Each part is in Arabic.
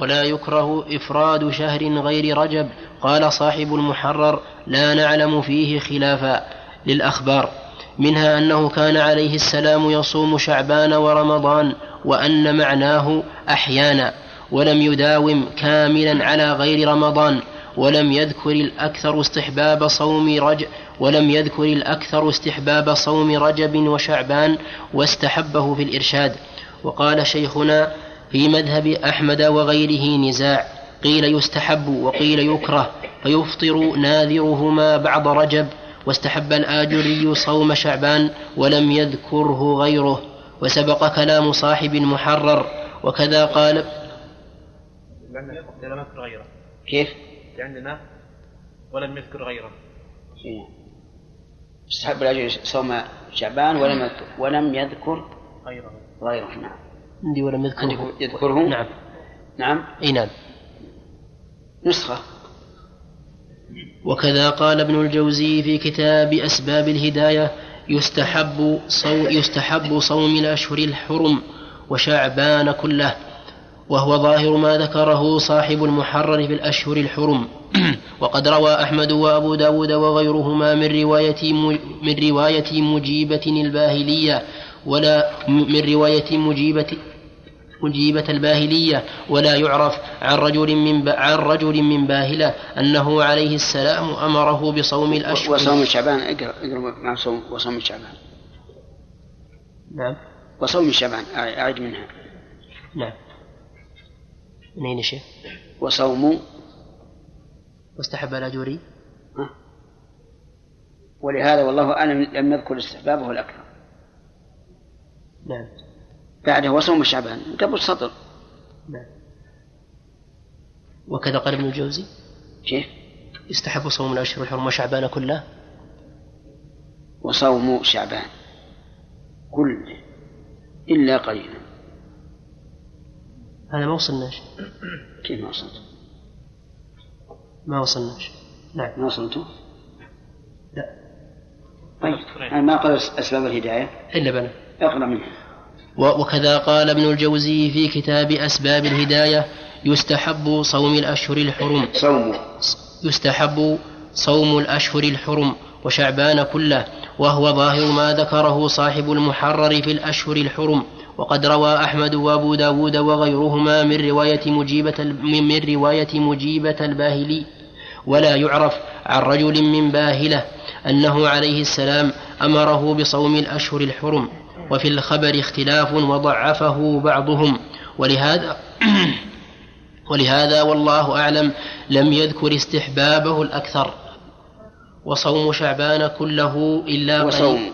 ولا يكره إفراد شهر غير رجب قال صاحب المحرر لا نعلم فيه خلافا للأخبار. منها أنه كان عليه السلام يصوم شعبان ورمضان وأن معناه أحيانا ولم يداوم كاملا على غير رمضان ولم يذكر الأكثر استحباب صوم رجب ولم يذكر الأكثر استحباب صوم رجب وشعبان واستحبه في الإرشاد. وقال شيخنا في مذهب أحمد وغيره نزاع قيل يستحب وقيل يكره فيفطر ناذرهما بعد رجب واستحب الآجري صوم شعبان ولم يذكره غيره وسبق كلام صاحب المحرر وكذا قال لم يذكر غيره. كيف؟ عندنا ولم يذكر غيره. استحب الأجر صوم شعبان ولم ولم يذكر غيره. غيره نعم. عندي ولم يذكره يذكره نعم. نعم. إي نعم. نسخة. وكذا قال ابن الجوزي في كتاب أسباب الهداية يستحب صوم يستحب صوم الأشهر الحرم وشعبان كله وهو ظاهر ما ذكره صاحب المحرر في الأشهر الحرم. وقد روى أحمد وأبو داود وغيرهما من رواية من رواية مجيبة الباهلية ولا من رواية مجيبة مجيبة الباهلية ولا يعرف عن رجل من عن رجل من باهلة أنه عليه السلام أمره بصوم الأشهر. وصوم شعبان اقرأ اقرأ مع صوم وصوم شعبان. نعم. وصوم شعبان أعد منها. نعم. من أين شيء؟ وصوم. واستحب الأجوري ولهذا والله أعلم لم يذكر استحبابه الأكثر. نعم. بعده وصوم شعبان قبل سطر. نعم. وكذا قال ابن الجوزي؟ كيف؟ يستحب صوم الأشهر الحرم وشعبان كله؟ وصوم شعبان كله إلا قليلا. هذا ما وصلناش. كيف ما وصلت؟ ما وصلناش. نعم. ما وصلتوا؟ لا. طيب أنا ما قال أسباب الهداية. إلا بنا. اقرأ منها. وكذا قال ابن الجوزي في كتاب أسباب الهداية يستحب صوم الأشهر الحرم. صوم. يستحب صوم الأشهر الحرم وشعبان كله وهو ظاهر ما ذكره صاحب المحرر في الأشهر الحرم. وقد روى أحمد وأبو داود وغيرهما من رواية مجيبة من رواية مجيبة الباهلي. ولا يعرف عن رجل من باهلة أنه عليه السلام أمره بصوم الأشهر الحرم. وفي الخبر اختلاف وضعفه بعضهم. ولهذا ولهذا والله أعلم لم يذكر استحبابه الأكثر. وصوم شعبان كله إلا وصوم.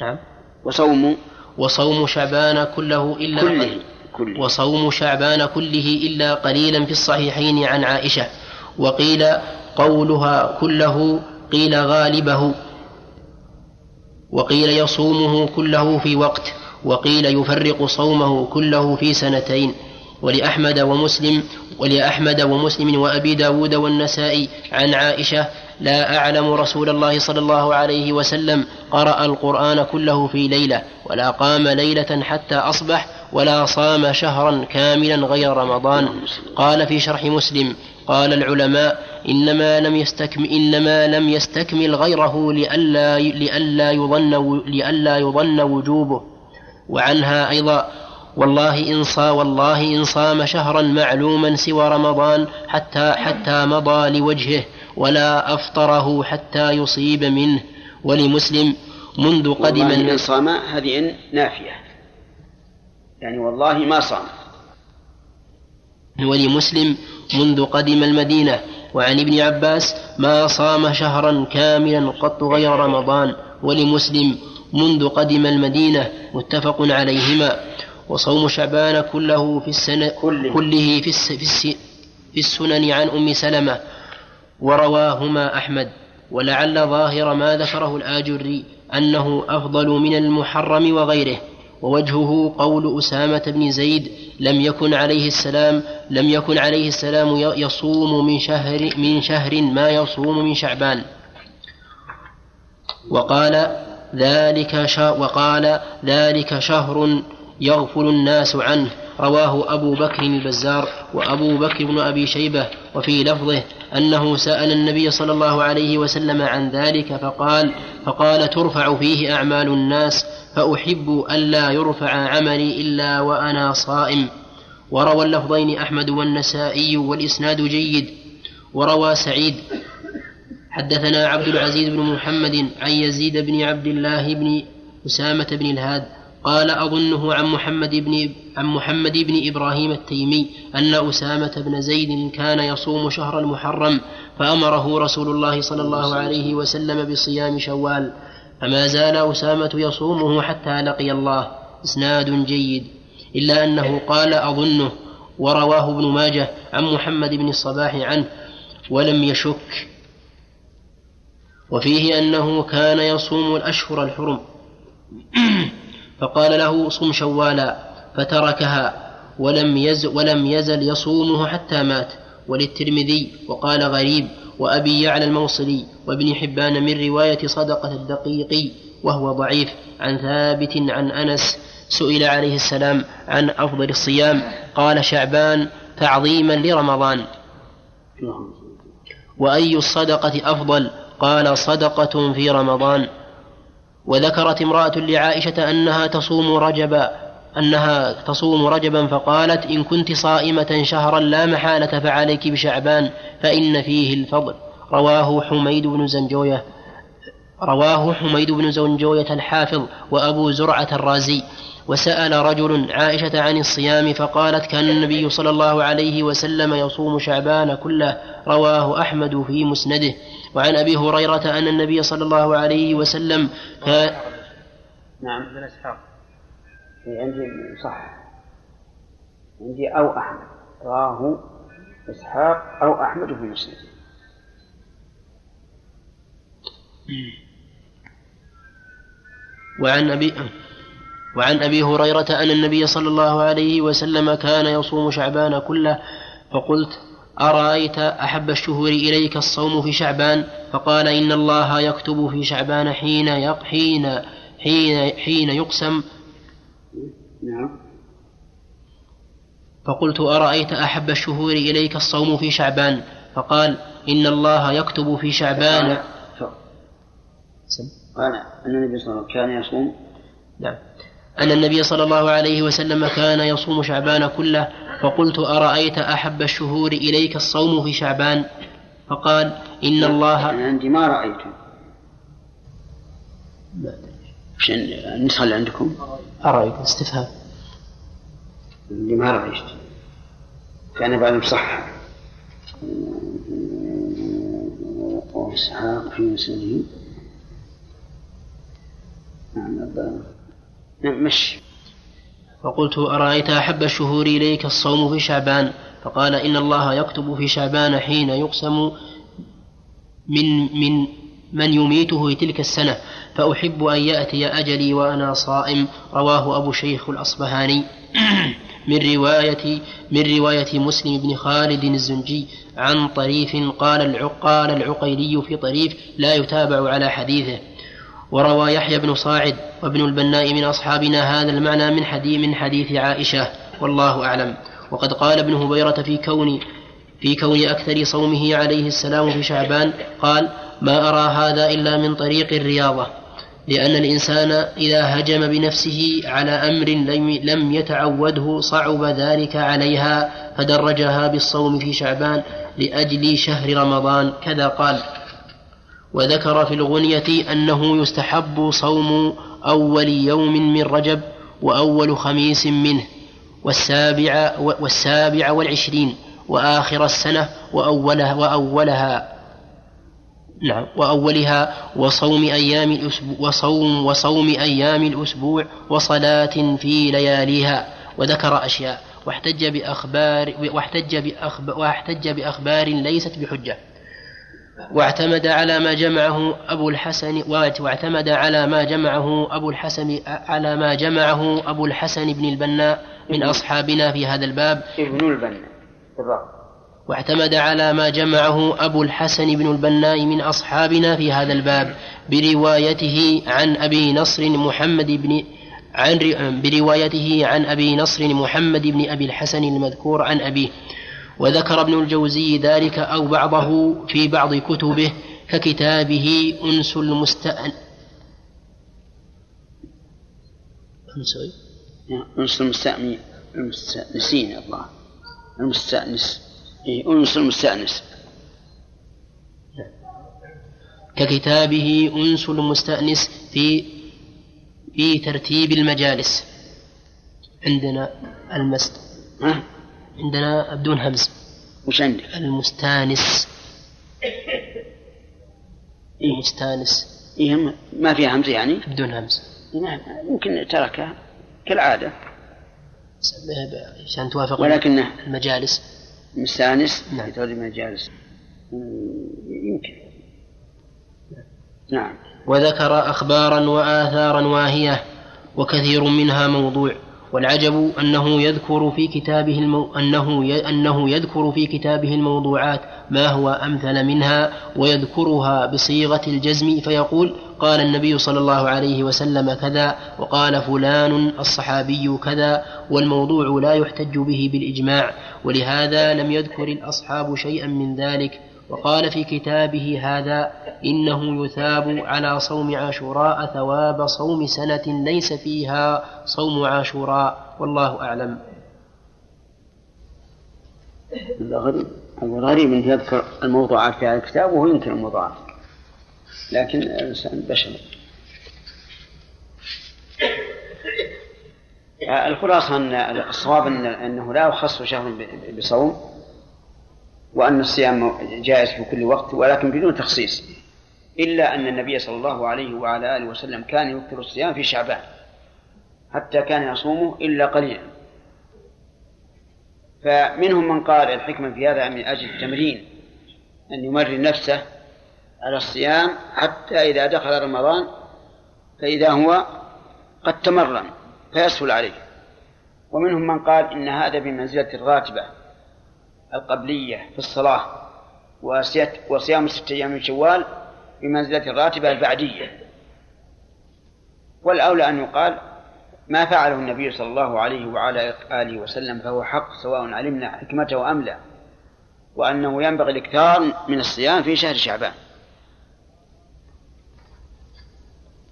نعم. وصوم. وصوم شعبان كله إلا كله. كله. وصوم شعبان كله إلا قليلا في الصحيحين عن عائشة. وقيل قولها كله قيل غالبه. وقيل يصومه كله في وقت وقيل يفرق صومه كله في سنتين. ولأحمد ومسلم ولأحمد ومسلم وأبي داود والنسائي عن عائشة لا أعلم رسول الله صلى الله عليه وسلم قرأ القرآن كله في ليلة ولا قام ليلة حتى أصبح ولا صام شهرا كاملا غير رمضان. قال في شرح مسلم قال العلماء إنما لم يستكمل إنما لم يستكمل غيره لئلا لئلا يظن لئلا يظن وجوبه. وعنها أيضا والله إن صا والله إن صام شهرا معلوما سوى رمضان حتى حتى مضى لوجهه ولا أفطره حتى يصيب منه. ولمسلم منذ قدم إن صام هذه إن نافية. يعني والله ما صام. ولمسلم منذ قدم المدينة. وعن ابن عباس ما صام شهرا كاملا قط غير رمضان ولمسلم منذ قدم المدينة متفق عليهما. وصوم شعبان كله في السنة كله, كله في, الس في, في السنن عن أم سلمة. ورواهما أحمد. ولعل ظاهر ما ذكره الآجري أنه أفضل من المحرم وغيره. ووجهه قول أسامة بن زيد لم يكن عليه السلام لم يكن عليه السلام يصوم من شهر من شهر ما يصوم من شعبان. وقال ذلك وقال ذلك شهر يغفل الناس عنه. رواه أبو بكر البزار وأبو بكر بن أبي شيبة وفي لفظه أنه سأل النبي صلى الله عليه وسلم عن ذلك فقال فقال ترفع فيه أعمال الناس فأحب ألا يرفع عملي إلا وأنا صائم. وروى اللفظين أحمد والنسائي والإسناد جيد. وروى سعيد حدثنا عبد العزيز بن محمد عن يزيد بن عبد الله بن أسامة بن الهاد قال أظنه عن محمد بن عن محمد بن إبراهيم التيمي أن أسامة بن زيد كان يصوم شهر المحرم فأمره رسول الله صلى الله عليه وسلم بصيام شوال فما زال أسامة يصومه حتى لقي الله. إسناد جيد. إلا أنه قال أظنه ورواه ابن ماجه عن محمد بن الصباح عنه ولم يشك. وفيه أنه كان يصوم الأشهر الحرم. فقال له صم شوالا فتركها ولم يزل, ولم يزل يصومه حتى مات. وللترمذي وقال غريب وأبي يعلى الموصلي وابن حبان من رواية صدقة الدقيقي وهو ضعيف عن ثابت عن أنس سئل عليه السلام عن أفضل الصيام. قال شعبان تعظيما لرمضان. وأي الصدقة أفضل؟ قال صدقة في رمضان. وذكرت امرأة لعائشة أنها تصوم رجبا أنها تصوم رجبا فقالت إن كنت صائمة شهرا لا محالة فعليك بشعبان فإن فيه الفضل. رواه حميد بن زنجوية رواه حميد بن زنجوية الحافظ وأبو زرعة الرازي. وسأل رجل عائشة عن الصيام فقالت كان النبي صلى الله عليه وسلم يصوم شعبان كله رواه أحمد في مسنده. وعن أبي هريرة أن النبي صلى الله عليه وسلم كان نعم. ابن إسحاق. عندي صح. عندي أو أحمد. رواه إسحاق أو أحمد في مسنده وعن أبي وعن أبي هريرة أن النبي صلى الله عليه وسلم كان يصوم شعبان كله فقلت أرأيت أحب الشهور إليك الصوم في شعبان؟ فقال إن الله يكتب في شعبان حين يق حين حين حين يقسم. نعم. فقلت أرأيت أحب الشهور إليك الصوم في شعبان؟ فقال إن الله يكتب في شعبان. قال أن النبي صلى الله عليه وسلم كان يصوم. نعم. أن النبي صلى الله عليه وسلم كان يصوم شعبان كله فقلت أرأيت أحب الشهور إليك الصوم في شعبان؟ فقال إن الله أنا عندي ما رأيت وش النسخة اللي عندكم؟ أرأيت استفهام. اللي ما رأيت. كان بعد صح وإسحاق في مسنده نعم نعم مش فقلت أرأيت أحب الشهور إليك الصوم في شعبان؟ فقال إن الله يكتب في شعبان حين يقسم من من من يميته تلك السنة فأحب أن يأتي أجلي وأنا صائم. رواه أبو شيخ الأصبهاني. من رواية من رواية مسلم بن خالد الزنجي عن طريف قال العقال العقيلي في طريف لا يتابع على حديثه. وروى يحيى بن صاعد وابن البناء من أصحابنا هذا المعنى من حديث من حديث عائشة. والله أعلم. وقد قال ابن هبيرة في كون في كون أكثر صومه عليه السلام في شعبان قال ما أرى هذا إلا من طريق الرياضة لأن الإنسان إذا هجم بنفسه على أمر لم يتعوده صعب ذلك عليها فدرجها بالصوم في شعبان لأجل شهر رمضان. كذا قال. وذكر في الغنية أنه يستحب صوم أول يوم من رجب وأول خميس منه والسابع والسابع والعشرين وآخر السنة وأولها وأولها نعم وأولها وصوم أيام الأسبوع وصوم وصوم أيام الأسبوع وصلاة في لياليها وذكر أشياء واحتج بأخبار واحتج بأخبار واحتج بأخبار ليست بحجة. واعتمد على ما جمعه أبو الحسن واعتمد على ما جمعه أبو الحسن على ما جمعه أبو الحسن بن البناء من أصحابنا في هذا الباب. ابن البناء واعتمد على ما جمعه أبو الحسن بن البناء من أصحابنا في هذا الباب بروايته عن أبي نصر محمد بن عن بروايته عن أبي نصر محمد بن أبي الحسن المذكور عن أبيه. وذكر ابن الجوزي ذلك أو بعضه في بعض كتبه ككتابه أنس المستأن. أنس المستأنسين الله. المستأنس. إيه أنس المستأنس. ككتابه أنس المستأنس في في ترتيب المجالس عندنا المست. ها؟ عندنا بدون همز وش عندك؟ المستانس. المستانس. إيه ما فيها همزة يعني؟ بدون همز نعم يمكن تركها كالعادة. عشان توافق ولكنه المجالس. مستانس نعم. ترتيب المجالس يمكن. نعم. وذكر أخبارا وآثارا واهية وكثير منها موضوع. والعجب أنه يذكر في كتابه المو... أنه ي... أنه يذكر في كتابه الموضوعات ما هو أمثل منها ويذكرها بصيغة الجزم فيقول قال النبي صلى الله عليه وسلم كذا وقال فلان الصحابي كذا والموضوع لا يحتج به بالإجماع ولهذا لم يذكر الأصحاب شيئا من ذلك. وقال في كتابه هذا إنه يثاب على صوم عاشوراء ثواب صوم سنة ليس فيها صوم عاشوراء. والله أعلم. الغريب انه يذكر الموضوعات في هذا الكتاب وهو ينكر الموضوعات لكن الإنسان بشر. الخلاصة ان الصواب أنه لا يخص شهر بصوم وأن الصيام جائز في كل وقت ولكن بدون تخصيص. إلا أن النبي صلى الله عليه وعلى آله وسلم كان يكثر الصيام في شعبان حتى كان يصومه إلا قليلا. فمنهم من قال الحكمة في هذا من أجل التمرين أن يمرن نفسه على الصيام حتى إذا دخل رمضان فإذا هو قد تمرن فيسهل عليه. ومنهم من قال إن هذا بمنزلة الراتبة. القبلية في الصلاة وصيام ستة أيام من شوال بمنزلة الراتبة البعدية. والأولى أن يقال ما فعله النبي صلى الله عليه وعلى آله وسلم فهو حق سواء علمنا حكمته أم لا وأنه ينبغي الإكثار من الصيام في شهر شعبان.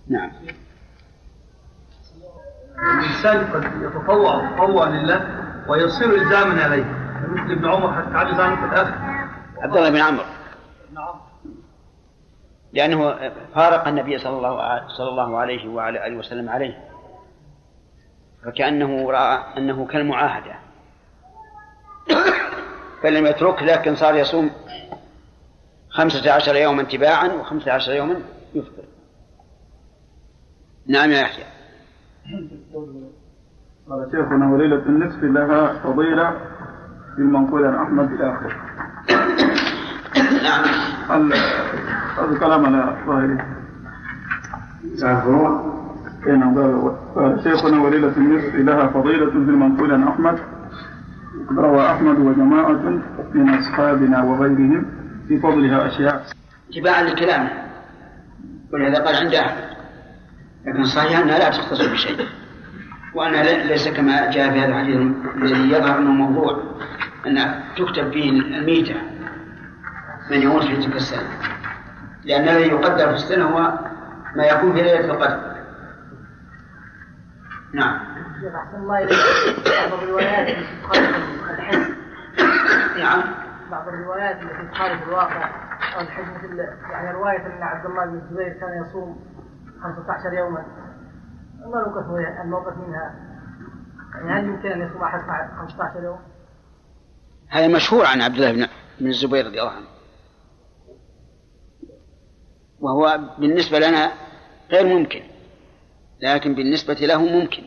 نعم. الإنسان قد يتطوع تطوع لله ويصير إلزاما عليه. مثل ابن عمر حتى عجز عنه في الآخر؟ عبد الله بن عمرو نعم. لأنه فارق النبي صلى الله صلى الله عليه وعلى آله وسلم عليه. فكأنه رأى أنه كالمعاهدة. فلم يترك لكن صار يصوم خمسة عشر يوما تباعا وخمسة عشر يوما يفطر. نعم يا يحيى. قال شيخنا وليلة النصف لها فضيلة. في المنقول عن أحمد إلى آخره. نعم. هذا كلام على ظاهره؟ تعرفون إيه نعم قال قال شيخنا وليلة النصف لها فضيلة في المنقول عن أحمد روى أحمد وجماعة من أصحابنا وغيرهم في فضلها أشياء. اتباعا لكلامه ولهذا قال عند أحمد. لكن صحيح أنها لا تختص بشيء. وأنها لي- ليس كما جاء في هذا الحديث الذي يظهر أنه موضوع. أن تكتب فيه الميتة من يموت في تلك السنة. لأن الذي يقدر في السنة هو ما يكون في ليلة القدر. نعم. أحسن الله بعض الروايات التي تخالف الحزب نعم. بعض الروايات التي تخالف الواقع أو الحزب مثل يعني رواية أن عبد الله بن الزبير كان يصوم 15 يوما. ما الموقف منها؟ يعني هل يمكن أن يصوم أحد 15 يوم؟ هذا مشهور عن عبد الله بن الزبير رضي الله عنه. وهو بالنسبة لنا غير ممكن لكن بالنسبة له ممكن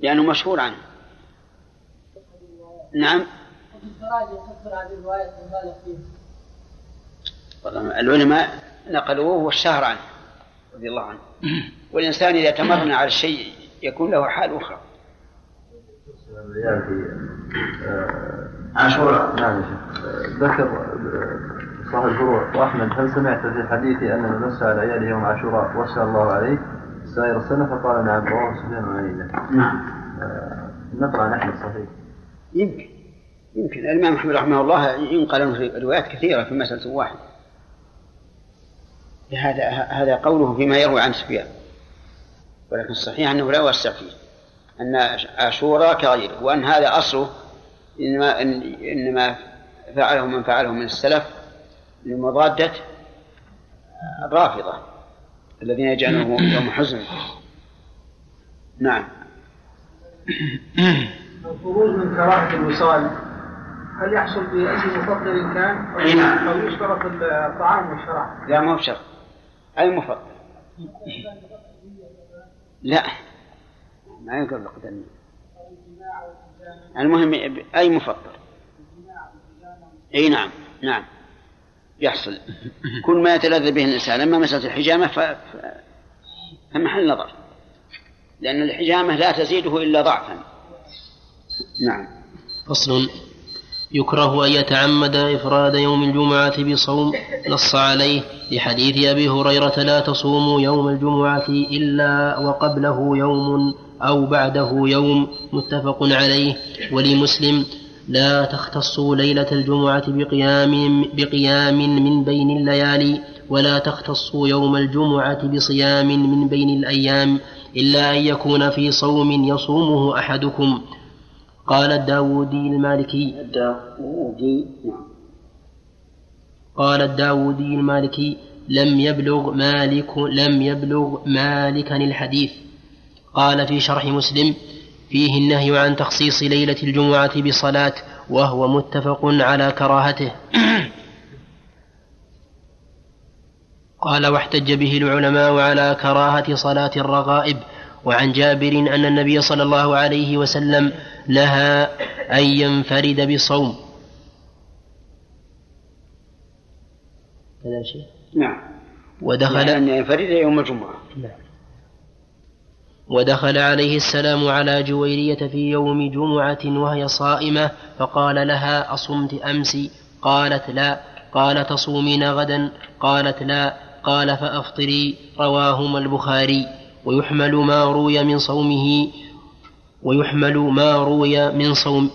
لأنه مشهور عنه. نعم. العلماء نقلوه والشهر عنه رضي الله عنه. والإنسان إذا تمرن على الشيء يكون له حال أخرى. عاشوراء. نعم يا ذكر آه، صاحب الفروع واحمد هل سمعت في الحديث أن من مس على عياله يوم عاشوراء وسى الله عليه؟ سائر السنة فقال نعم رواه سفيان عن نعم. نقرأ عن أحمد صحيح يمكن. يمكن. الإمام أحمد رحمه الله ينقل عنه روايات كثيرة في مسألة واحدة هذا هذا قوله فيما يروي عن سفيان. ولكن الصحيح أنه لا يوسع فيه. أن عاشوراء كغيره وأن هذا أصله إنما إنما فعله من فعله من السلف لمضادة الرافضة الذين يجعلونه يوم حزن. نعم. الخروج من كراهة الوصال هل يحصل بأي مفضل كان؟ نعم. أو يشترط الطعام والشراب؟ لا ما هو بشرط. أي مفضل؟ لا. ما يقول القدمية المهم أي مفضل أي نعم نعم. يحصل. كل ما يتلذذ به الإنسان أما مسألة الحجامة. فمحل نظر. لأن الحجامة لا تزيده إلا ضعفا. نعم. فصل. يكره أن يتعمد إفراد يوم الجمعة بصوم نص عليه لحديث أبي هريرة لا تصوموا يوم الجمعة إلا وقبله يوم أو بعده يوم متفق عليه. ولمسلم لا تختصوا ليلة الجمعة بقيام بقيام من بين الليالي ولا تختصوا يوم الجمعة بصيام من بين الأيام إلا أن يكون في صوم يصومه أحدكم. قال الداودي المالكي. الداودي. قال الداودي المالكي لم يبلغ مالك لم يبلغ مالكا الحديث. قال في شرح مسلم فيه النهي عن تخصيص ليلة الجمعة بصلاة وهو متفق على كراهته. قال واحتج به العلماء على كراهة صلاة الرغائب وعن جابر أن النبي صلى الله عليه وسلم نهى أن ينفرد بصوم. شيء؟ نعم. ودخل أن ينفرد يوم الجمعة. ودخل عليه السلام على جويرية في يوم جمعة وهي صائمة فقال لها أصمت أمس؟ قالت لا. قال تصومين غدا؟ قالت لا. قال فأفطري. رواهما البخاري. ويحمل ما روي من صومه ويحمل ما روي من صوم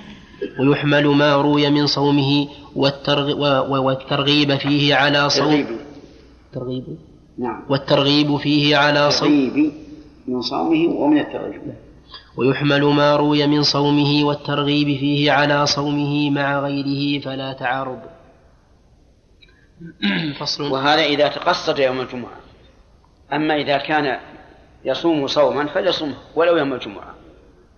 ويحمل ما روي من صومه والترغيب فيه على صوم ترغيب. نعم. والترغيب فيه على صوم من صومه ومن الترغيب ويحمل ما روي من صومه والترغيب فيه على صومه مع غيره فلا تعارض. فصل. وهذا إذا تقصد يوم الجمعة. أما إذا كان يصوم صوما فليصومه ولو يوم الجمعة.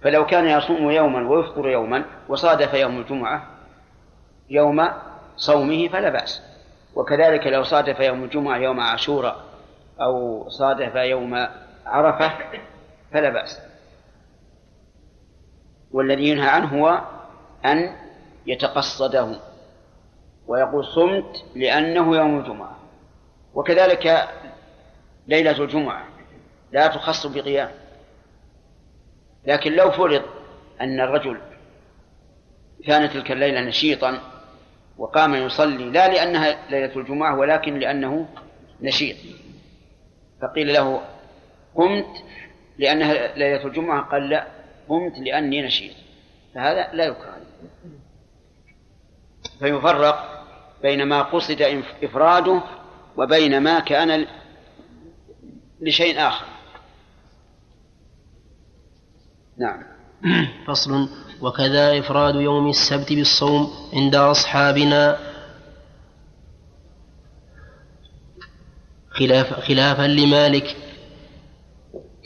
فلو كان يصوم يوما ويفطر يوما وصادف يوم الجمعة يوم صومه فلا بأس. وكذلك لو صادف يوم الجمعة يوم عاشوراء أو صادف يوم عرفة فلا بأس. والذي ينهى عنه هو أن يتقصده ويقول صمت لأنه يوم الجمعة. وكذلك ليلة الجمعة لا تخص بقيام. لكن لو فرض أن الرجل كان تلك الليلة نشيطا وقام يصلي لا لأنها ليلة الجمعة ولكن لأنه نشيط فقيل له قمت لأنها ليلة الجمعة؟ قال لا قمت لأني نشيط. فهذا لا يكره. فيفرق بين ما قصد إفراده وبين ما كان لشيء آخر. نعم. فصل. وكذا إفراد يوم السبت بالصوم عند أصحابنا. خلاف خلافا لمالك.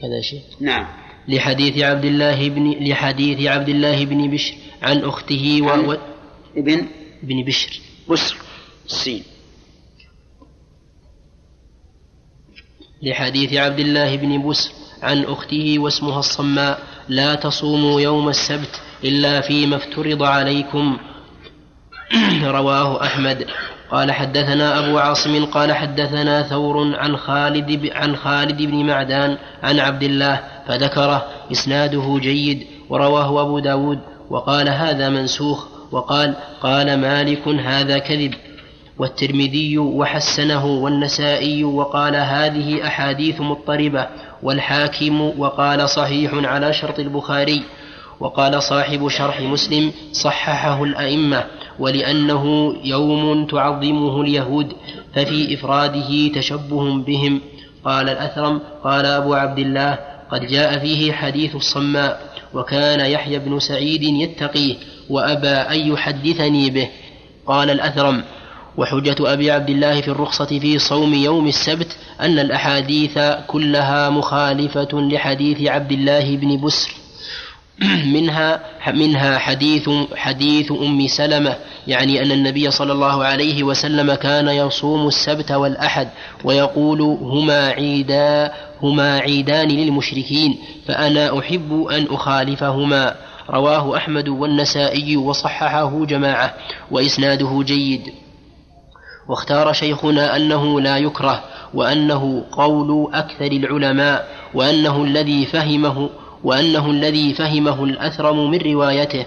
كذا شيء. نعم. لحديث عبد الله بن لحديث عبد الله بن بشر عن أخته و... و... ابن ابن بشر. بسر السين لحديث عبد الله بن بسر عن أخته واسمها الصماء لا تصوموا يوم السبت إلا فيما افترض عليكم. رواه أحمد. قال حدثنا أبو عاصم قال حدثنا ثور عن خالد عن خالد بن معدان عن عبد الله فذكره إسناده جيد ورواه أبو داود وقال هذا منسوخ وقال قال مالك هذا كذب والترمذي وحسنه والنسائي وقال هذه أحاديث مضطربة والحاكم وقال صحيح على شرط البخاري وقال صاحب شرح مسلم صححه الأئمة ولأنه يوم تعظمه اليهود ففي إفراده تشبه بهم. قال الأثرم قال أبو عبد الله قد جاء فيه حديث الصماء وكان يحيى بن سعيد يتقيه وأبى أن يحدثني به. قال الأثرم وحجة أبي عبد الله في الرخصة في صوم يوم السبت أن الأحاديث كلها مخالفة لحديث عبد الله بن بسر. منها منها حديث حديث أم سلمة يعني أن النبي صلى الله عليه وسلم كان يصوم السبت والأحد ويقول هما عيدا هما عيدان للمشركين فأنا أحب أن أخالفهما. رواه أحمد والنسائي وصححه جماعة وإسناده جيد. واختار شيخنا أنه لا يكره وأنه قول أكثر العلماء وأنه الذي فهمه وأنه الذي فهمه الأثرم من روايته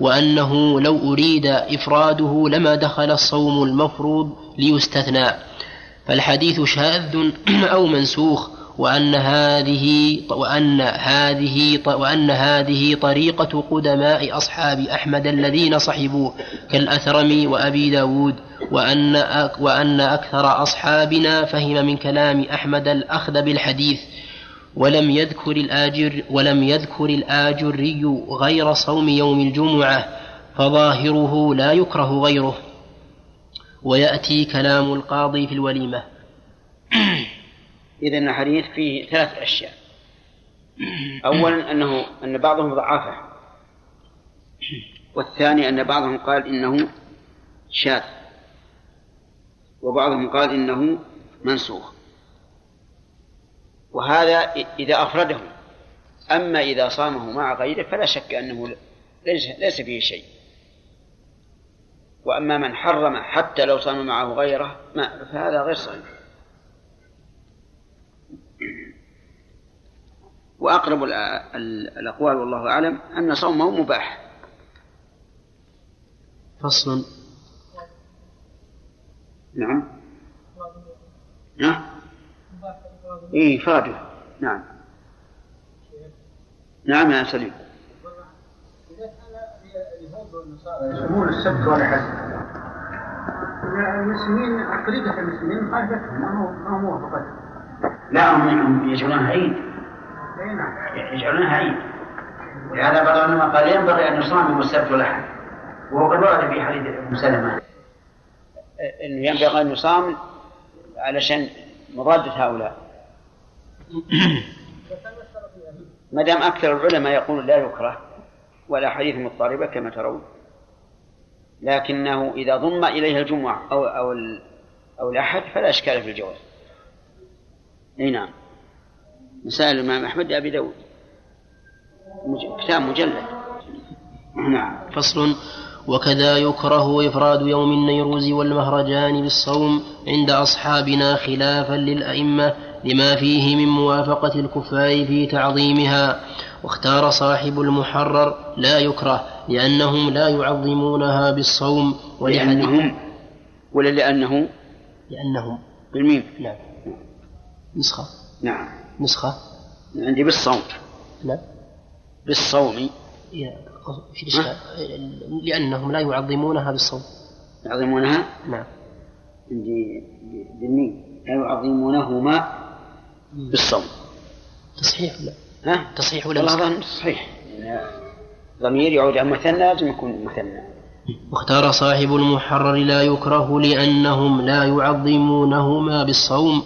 وأنه لو أريد إفراده لما دخل الصوم المفروض ليستثنى. فالحديث شاذ أو منسوخ وأن هذه وأن هذه وأن هذه طريقة قدماء أصحاب أحمد الذين صحبوه كالأثرم وأبي داود وأن وأن أكثر أصحابنا فهم من كلام أحمد الأخذ بالحديث. ولم يذكر الآجر ولم يذكر الآجري غير صوم يوم الجمعة فظاهره لا يكره غيره. ويأتي كلام القاضي في الوليمة. إذا الحديث فيه ثلاث أشياء. أولا أنه أن بعضهم ضعفه والثاني أن بعضهم قال إنه شاذ. وبعضهم قال إنه منسوخ. وهذا إذا أفرده. أما إذا صامه مع غيره فلا شك أنه ليس فيه شيء. وأما من حرم حتى لو صام معه غيره ما فهذا غير صحيح. وأقرب الأقوال والله أعلم أن صومه مباح. فصل. نعم. نعم إيه إفراده نعم. نعم يا سليم. يسمون السبت والأحد المسلمين طريقة المسلمين مخالفتهم ما هو ما هو موافقة. لا هم يجعلونها عيد. اي نعم. يجعلونها عيد. لهذا بعض العلماء قال ينبغي أن يصام يوم السبت والأحد وهو قد ورد في حديث أم سلمة. أنه ينبغي أن يصام علشان مضادة هؤلاء. ما دام أكثر العلماء يقول لا يكره ولا حديث مضطربة كما ترون لكنه إذا ضم إليها الجمعة أو أو أو الأحد فلا إشكال في الجواز. أي نعم. مسائل الإمام أحمد أبي داود كتاب مجلد. نعم. فصل وكذا يكره إفراد يوم النيروز والمهرجان بالصوم عند أصحابنا خلافا للأئمة لما فيه من موافقة الكفار في تعظيمها واختار صاحب المحرر لا يكره لأنهم لا يعظمونها بالصوم ولأنهم ولا لأنه؟ لأنهم بالميم نعم. نسخة. نعم. نسخة. عندي بالصوم. نعم. بالصوم. لأنهم لا يعظمونها بالصوم. يعظمونها؟ نعم. عندي بالميم لا يعظمونهما بالصوم. تصحيح ولا ها؟ تصحيح ولا والله صحيح. ضمير يعود عن مثنى لازم يكون مثنى. واختار صاحب المحرر لا يكره لأنهم لا يعظمونهما بالصوم.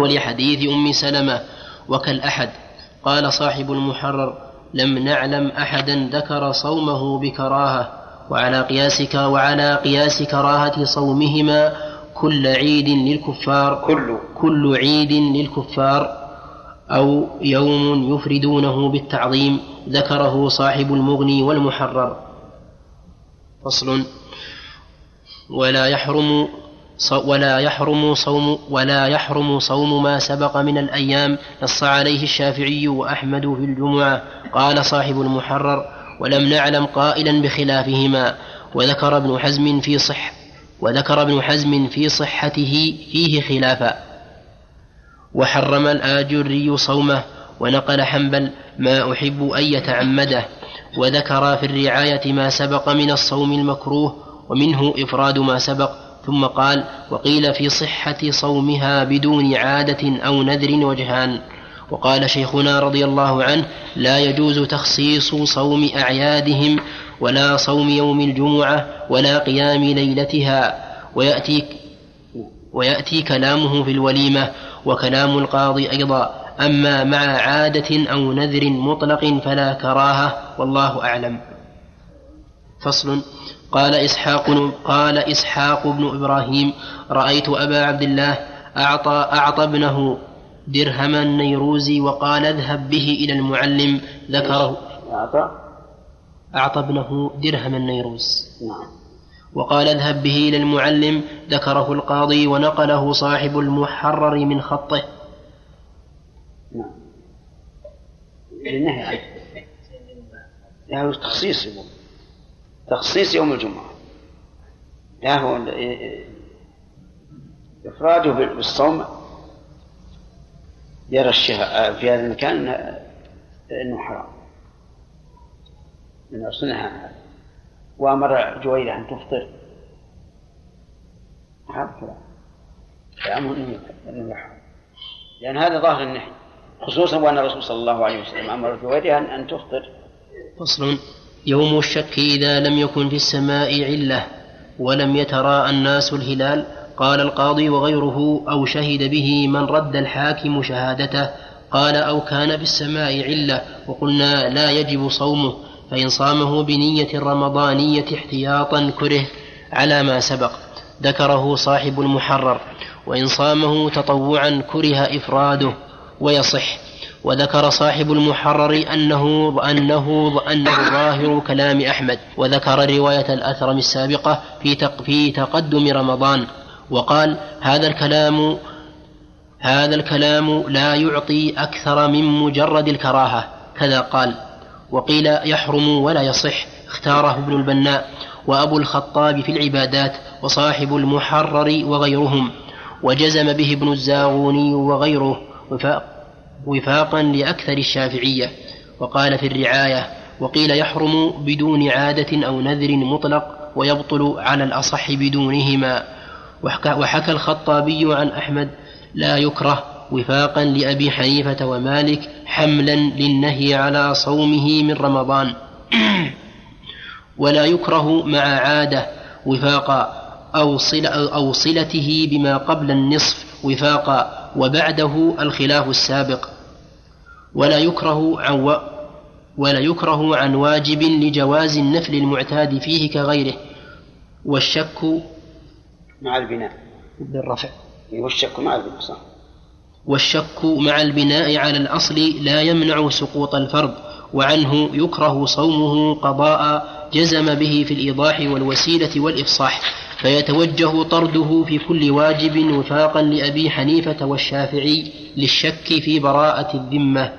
ولحديث أم سلمة وكالأحد قال صاحب المحرر لم نعلم أحدا ذكر صومه بكراهة وعلى قياسك وعلى قياس كراهة صومهما كل عيد للكفار كل. كل عيد للكفار أو يوم يفردونه بالتعظيم ذكره صاحب المغني والمحرر. فصل ولا يحرم ولا يحرم صوم ولا يحرم صوم ما سبق من الأيام نص عليه الشافعي وأحمد في الجمعة. قال صاحب المحرر ولم نعلم قائلا بخلافهما. وذكر ابن حزم في صح وذكر ابن حزم في صحته فيه خلافا. وحرم الآجري صومه ونقل حنبل ما أحب أن يتعمده وذكر في الرعاية ما سبق من الصوم المكروه ومنه إفراد ما سبق ثم قال وقيل في صحة صومها بدون عادة أو نذر وجهان. وقال شيخنا رضي الله عنه لا يجوز تخصيص صوم أعيادهم ولا صوم يوم الجمعة ولا قيام ليلتها. ويأتي ويأتي كلامه في الوليمة وكلام القاضي أيضا. أما مع عادة أو نذر مطلق فلا كراهة والله أعلم. فصل. قال إسحاق قال إسحاق بن إبراهيم رأيت أبا عبد الله أعطى أعطى ابنه درهما نيروزي وقال اذهب به إلى المعلم ذكره. أعطى؟ أعطى ابنه درهما نيروز نعم. وقال اذهب به إلى المعلم ذكره القاضي ونقله صاحب المحرر من خطه. نعم. عنه له تخصيص يقول تخصيص يوم الجمعة. لا هو إفراده بالصوم يرى الشيخ في هذا المكان أنه حرام. من أصلها وأمر جويلة أن تفطر. هذا كلام يحرم لأن هذا ظاهر النهي خصوصا وأن الرسول صلى الله عليه وسلم أمر جويرها أن تفطر. فصل. يوم الشك إذا لم يكن في السماء علة ولم يتراءى الناس الهلال قال القاضي وغيره أو شهد به من رد الحاكم شهادته قال أو كان في السماء علة وقلنا لا يجب صومه فإن صامه بنية رمضانية احتياطا كره على ما سبق ذكره صاحب المحرر وإن صامه تطوعا كره إفراده ويصح وذكر صاحب المحرر أنه أنه أنه ظاهر كلام أحمد وذكر رواية الأثرم السابقة في في تقدم رمضان. وقال هذا الكلام هذا الكلام لا يعطي أكثر من مجرد الكراهة. كذا قال وقيل يحرم ولا يصح اختاره ابن البناء وأبو الخطاب في العبادات وصاحب المحرر وغيرهم وجزم به ابن الزاغوني وغيره وفاقا لأكثر الشافعية. وقال في الرعاية وقيل يحرم بدون عادة أو نذر مطلق ويبطل على الأصح بدونهما. وحكى الخطابي عن أحمد لا يكره وفاقا لأبي حنيفة ومالك حملا للنهي على صومه من رمضان. ولا يكره مع عادة وفاقا أو, صل أو صلته بما قبل النصف وفاقا وبعده الخلاف السابق. ولا يكره عن و ولا يكره عن واجب لجواز النفل المعتاد فيه كغيره. والشك مع البناء. بالرفع والشك مع البناء صح. والشك مع البناء على الأصل لا يمنع سقوط الفرض وعنه يكره صومه قضاء جزم به في الإيضاح والوسيلة والإفصاح فيتوجه طرده في كل واجب وفاقا لأبي حنيفة والشافعي للشك في براءة الذمة.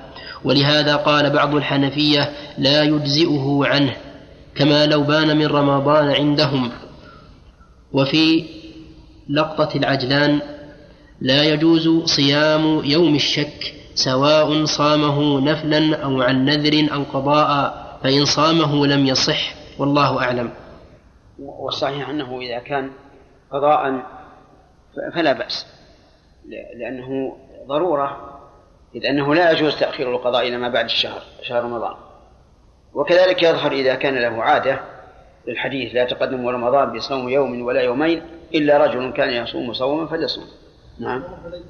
ولهذا قال بعض الحنفية لا يجزئه عنه كما لو بان من رمضان عندهم. وفي لقطة العجلان لا يجوز صيام يوم الشك سواء صامه نفلا أو عن نذر أو قضاء فإن صامه لم يصح والله أعلم. والصحيح أنه إذا كان قضاء فلا بأس لأنه ضرورة إذ أنه لا يجوز تأخير القضاء إلى ما بعد الشهر شهر رمضان. وكذلك يظهر إذا كان له عادة للحديث لا تقدم رمضان بصوم يوم ولا يومين إلا رجل كان يصوم صوما فليصوم. نعم.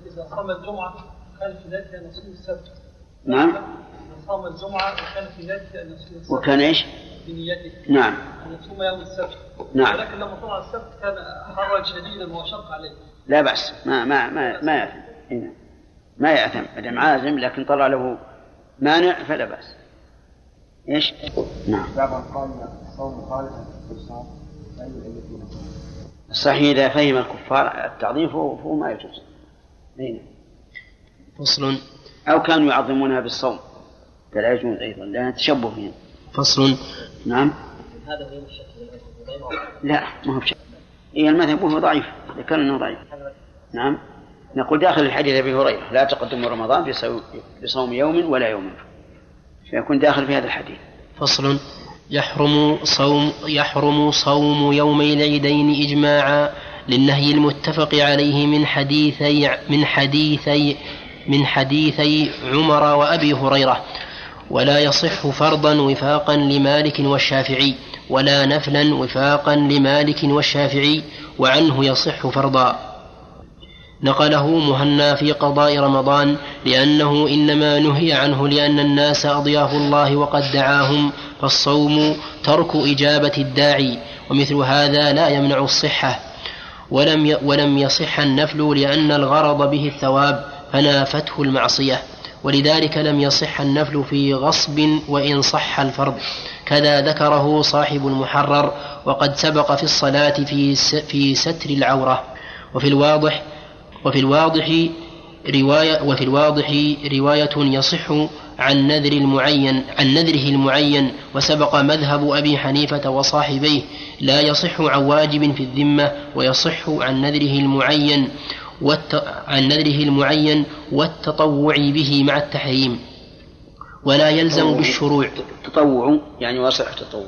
إذا صام الجمعة كان في ذلك نصيب السبت. نعم. إذا صام الجمعة وكان في ذلك نصيب السبت. وكان إيش؟ بنيته. نعم. أن يصوم يوم السبت. نعم. ولكن لما طلع السبت كان حرا شديدا وشق عليه. لا بأس. ما ما ما ما يأثم. هنا. ما يأثم. ما دام عازم لكن طلع له مانع فلا بأس. إيش؟ نعم. بعضهم قال الصوم مخالفا للصوم الصحيح إذا فهم الكفار التعظيم فهو, فهو ما يجوز. هنا. فصل. أو كانوا يعظمونها بالصوم. فلا يجوز أيضا لأن تشبه فيهم فصل. نعم. هذا غير الشك لا ما هو بشك إيه المذهب وهو ضعيف. ذكر أنه ضعيف. نعم. نقول داخل الحديث أبي هريرة لا تقدم رمضان بصوم يوم ولا يوم. فيكون داخل في هذا الحديث. فصل. يحرم صوم يحرم صوم يومي العيدين إجماعا للنهي المتفق عليه من حديثي من حديثي من حديثي عمر وأبي هريرة. ولا يصح فرضا وفاقا لمالك والشافعي ولا نفلا وفاقا لمالك والشافعي وعنه يصح فرضا. نقله مهنا في قضاء رمضان لأنه إنما نهي عنه لأن الناس أضياف الله وقد دعاهم فالصوم ترك إجابة الداعي ومثل هذا لا يمنع الصحة. ولم ولم يصح النفل لأن الغرض به الثواب فنافته المعصية. ولذلك لم يصح النفل في غصب وإن صح الفرض. كذا ذكره صاحب المحرر وقد سبق في الصلاة في في ستر العورة. وفي الواضح وفي الواضح رواية وفي الواضح رواية يصح عن نذر المعين عن نذره المعين وسبق مذهب أبي حنيفة وصاحبيه. لا يصح عن واجب في الذمة ويصح عن نذره المعين والت... عن نذره المعين والتطوع به مع التحريم. ولا يلزم بالشروع. تطوع يعني وصح تطوع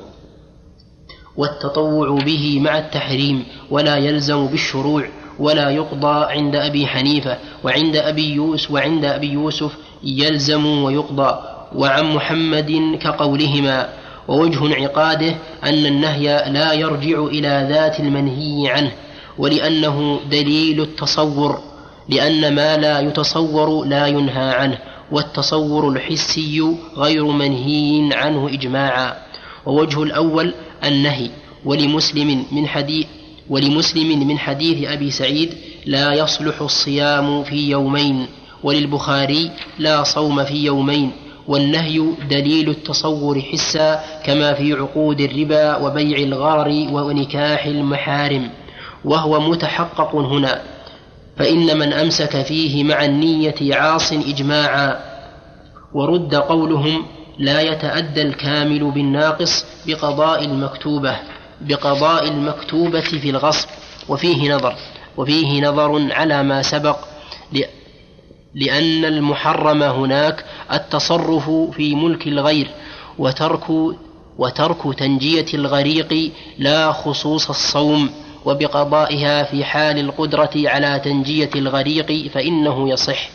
والتطوع به مع التحريم ولا يلزم بالشروع. ولا يقضى عند أبي حنيفة وعند أبي يوسف وعند أبي يوسف يلزم ويقضى. وعن محمد كقولهما. ووجه انعقاده أن النهي لا يرجع إلى ذات المنهي عنه ولأنه دليل التصور لأن ما لا يتصور لا ينهى عنه والتصور الحسي غير منهي عنه إجماعا. ووجه الأول النهي ولمسلم من حديث ولمسلم من حديث أبي سعيد لا يصلح الصيام في يومين وللبخاري لا صوم في يومين والنهي دليل التصور حسا كما في عقود الربا وبيع الغرر ونكاح المحارم وهو متحقق هنا فإن من أمسك فيه مع النية عاص إجماعا ورد قولهم لا يتأدى الكامل بالناقص بقضاء المكتوبة. بقضاء المكتوبة في الغصب وفيه نظر وفيه نظر على ما سبق لأن المحرم هناك التصرف في ملك الغير وترك وترك تنجية الغريق لا خصوص الصوم وبقضائها في حال القدرة على تنجية الغريق فإنه يصح.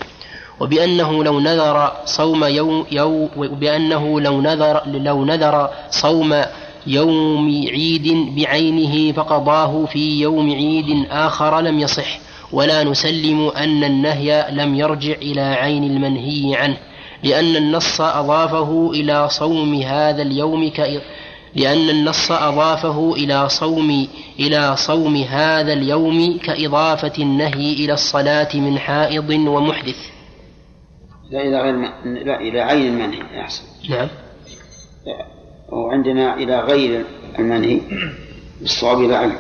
وبأنه لو نذر صوم يوم يوم وبأنه لو نذر لو نذر صوم يوم عيد بعينه فقضاه في يوم عيد آخر لم يصح ولا نسلم أن النهي لم يرجع إلى عين المنهي عنه لأن النص أضافه إلى صوم هذا اليوم ك لأن النص أضافه إلى صوم إلى صوم هذا اليوم كإضافة النهي إلى الصلاة من حائض ومحدث. لا إلى غير لا إلى عين المنهي أحسن. نعم. وعندنا إلى غير المنهي بالصواب إلى علم.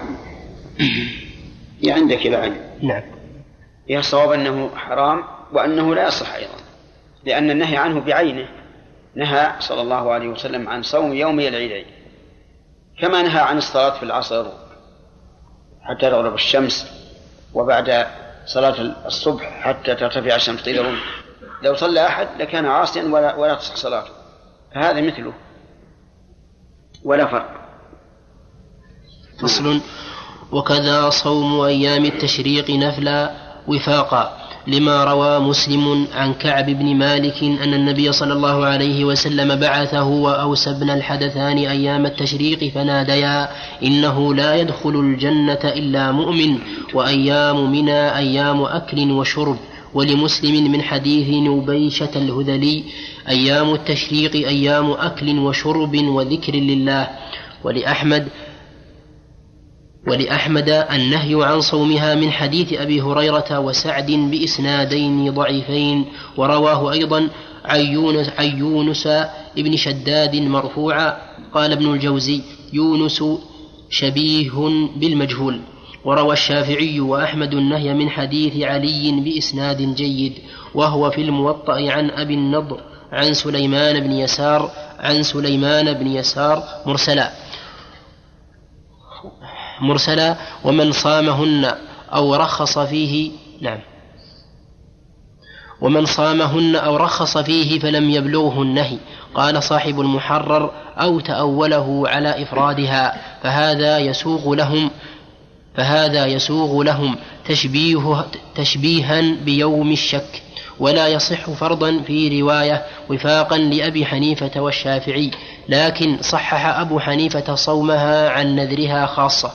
هي عندك إلى علم. نعم. هي الصواب أنه حرام وأنه لا يصح أيضا لأن النهي عنه بعينه. نهى صلى الله عليه وسلم عن صوم يومي العيدين كما نهى عن الصلاة في العصر حتى تغرب الشمس وبعد صلاة الصبح حتى ترتفع الشمس. قيل لو صلى أحد لكان عاصيا ولا, ولا تصح صلاته. فهذا مثله. ولا فرق. فصل. وكذا صوم أيام التشريق نفلا وفاقا لما روى مسلم عن كعب بن مالك أن النبي صلى الله عليه وسلم بعثه وأوس بن الحدثان أيام التشريق فناديا إنه لا يدخل الجنة إلا مؤمن وأيام منى أيام أكل وشرب. ولمسلم من حديث نبيشة الهذلي أيام التشريق أيام أكل وشرب وذكر لله. ولأحمد ولأحمد النهي عن صومها من حديث أبي هريرة وسعد بإسنادين ضعيفين. ورواه أيضا عن يونس, يونس ابن شداد مرفوعا قال ابن الجوزي يونس شبيه بالمجهول. وروى الشافعي وأحمد النهي من حديث علي بإسناد جيد. وهو في الموطأ عن أبي النضر. عن سليمان بن يسار عن سليمان بن يسار مرسلا. مرسلا ومن صامهن أو رخص فيه نعم. ومن صامهن أو رخص فيه فلم يبلغه النهي. قال صاحب المحرر أو تأوله على إفرادها فهذا يسوغ لهم فهذا يسوغ لهم تشبيه تشبيها بيوم الشك. ولا يصح فرضا في رواية وفاقا لأبي حنيفة والشافعي لكن صحح أبو حنيفة صومها عن نذرها خاصة.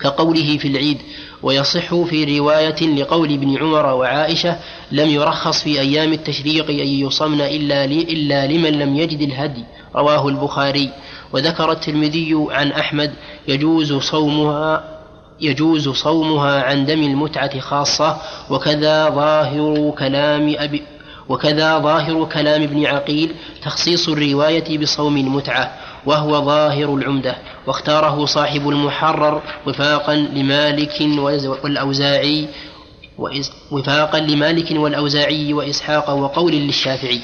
كقوله في العيد ويصح في رواية لقول ابن عمر وعائشة لم يرخص في أيام التشريق أن يصمن إلا, إلا لمن لم يجد الهدي رواه البخاري. وذكر الترمذي عن أحمد يجوز صومها يجوز صومها عن دم المتعة خاصة وكذا ظاهر كلام أبي وكذا ظاهر كلام ابن عقيل تخصيص الرواية بصوم المتعة وهو ظاهر العمدة. واختاره صاحب المحرر وفاقا لمالك والأوزاعي وفاقا لمالك والأوزاعي وإسحاق وقول للشافعي.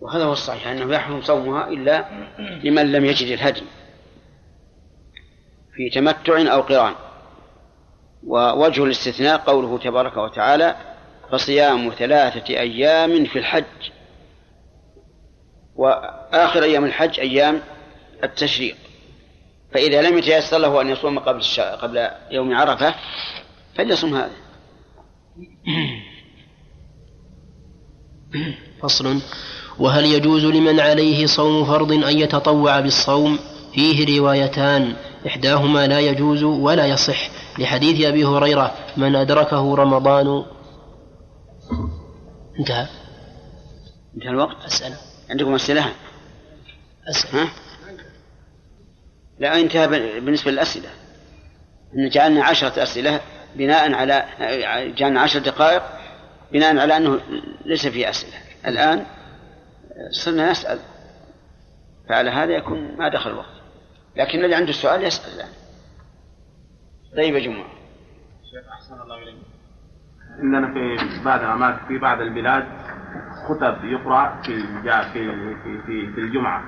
وهذا هو الصحيح أنه يحرم صومها إلا لمن لم يجد الهدي. في تمتع أو قران. ووجه الاستثناء قوله تبارك وتعالى فصيام ثلاثة أيام في الحج. وآخر أيام الحج أيام التشريق. فإذا لم يتيسر له أن يصوم قبل قبل يوم عرفة فليصوم هذا. فصل وهل يجوز لمن عليه صوم فرض أن يتطوع بالصوم؟ فيه روايتان. إحداهما لا يجوز ولا يصح. لحديث أبي هريرة من أدركه رمضان انتهى. انتهى الوقت؟ أسأل. عندكم أسئلة؟ أسأل. ها؟ لا انتهى بالنسبة للأسئلة. إن جعلنا عشرة أسئلة بناء على جعلنا عشر دقائق بناء على أنه ليس في أسئلة. الآن صرنا نسأل فعلى هذا يكون ما دخل الوقت. لكن الذي عنده سؤال يسأل. الآن طيب يا جماعة. شيخ أحسن الله إليك. عندنا في بعض الأماكن في بعض البلاد خطب يقرأ في في في في, في الجمعة.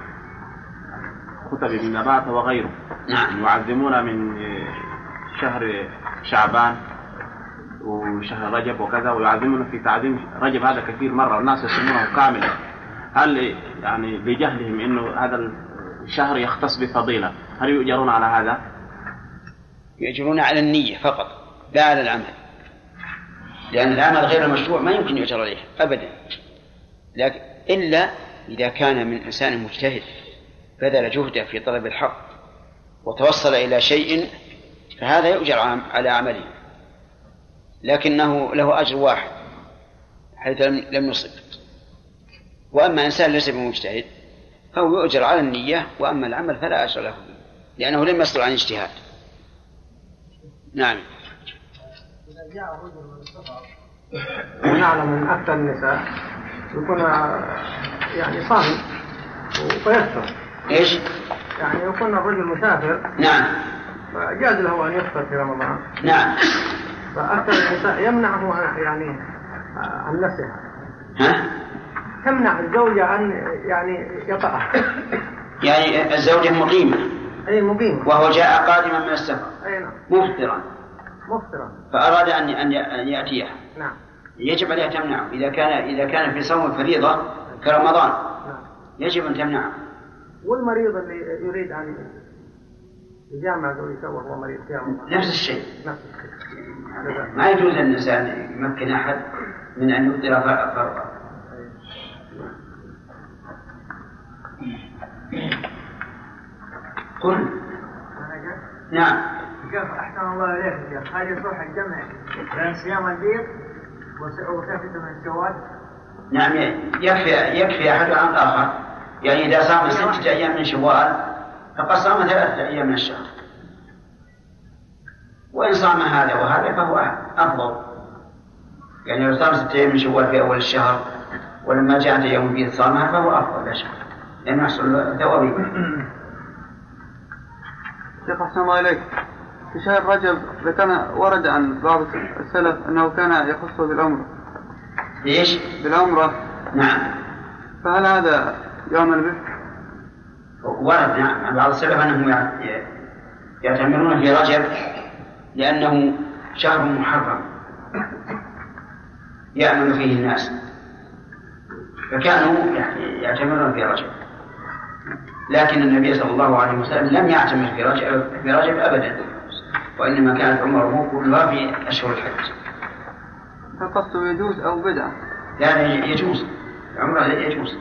خطب ابن نبات وغيره. نعم. يعظمون من شهر شعبان وشهر رجب وكذا ويعظمون في تعظيم رجب هذا كثير مرة والناس يسمونه كاملا. هل يعني بجهلهم إنه هذا الشهر يختص بفضيلة. هل يؤجرون على هذا؟ يؤجرون على النية فقط لا على العمل. لأن العمل غير المشروع ما يمكن يؤجر عليه أبدا. لكن إلا إذا كان من إنسان مجتهد بذل جهده في طلب الحق وتوصل إلى شيء فهذا يؤجر على عمله. لكنه له أجر واحد حيث لم يصب. وأما إنسان ليس بمجتهد فهو يؤجر على النية وأما العمل فلا أجر له لأنه لم يصدر عن اجتهاد نعم. إذا جاء رجل من السفر ونعلم من أكثر النساء يكون يعني صائم ويفطر إيش؟ يعني يكون الرجل مسافر نعم. فجاز له أن يفطر في رمضان. نعم. فأكثر النساء يمنعه يعني عن نفسها. ها؟ تمنع الزوجة أن يعني يطأها يعني الزوجة مقيمة. أي مقيمة. وهو جاء قادما من السفر. أي نعم. مفطرا. مفطرة فأراد أن أن يأتيها نعم. يجب عليها تمنعه إذا كان إذا كان في صوم الفريضة كرمضان نعم. يجب أن تمنعه. والمريض اللي يريد أن يجامع زوجته وهو مريض في رمضان. نفس الشيء. نفس الشيء. ما يجوز الإنسان يمكن أحد من أن يفطر فرضا قل. نعم. شوف أحسن الله إليك يا شيخ؟ هل يصح الجمع بين صيام البيض وسفة من الشوال؟ نعم يكفي يكفي أحد عن الآخر يعني إذا صام ستة أيام من شوال فقد صام ثلاثة أيام من الشهر. وإن صام هذا وهذا فهو أفضل. يعني لو صام ستة أيام من شوال في أول الشهر ولما جاءت يوم البيض صامها فهو أفضل لا شك لأنه يحصل ثوابه شيخ أحسن الله إليك. في شهر رجب ذكرنا ورد عن بعض السلف أنه كان يخص بالعمرة. ليش؟ بالعمرة. نعم. فهل هذا يعمل به؟ ورد نعم عن بعض السلف أنهم يع- يعتمرون في رجب لأنه شهر محرم. يأمن فيه الناس. فكانوا يعتمرون في رجب. لكن النبي صلى الله عليه وسلم لم يعتمر في رجب في رجب ابدا وإنما كانت عمره كلها في أشهر الحج. فالقصد يجوز أو بدعة؟ يعني يجوز عمره يجوز.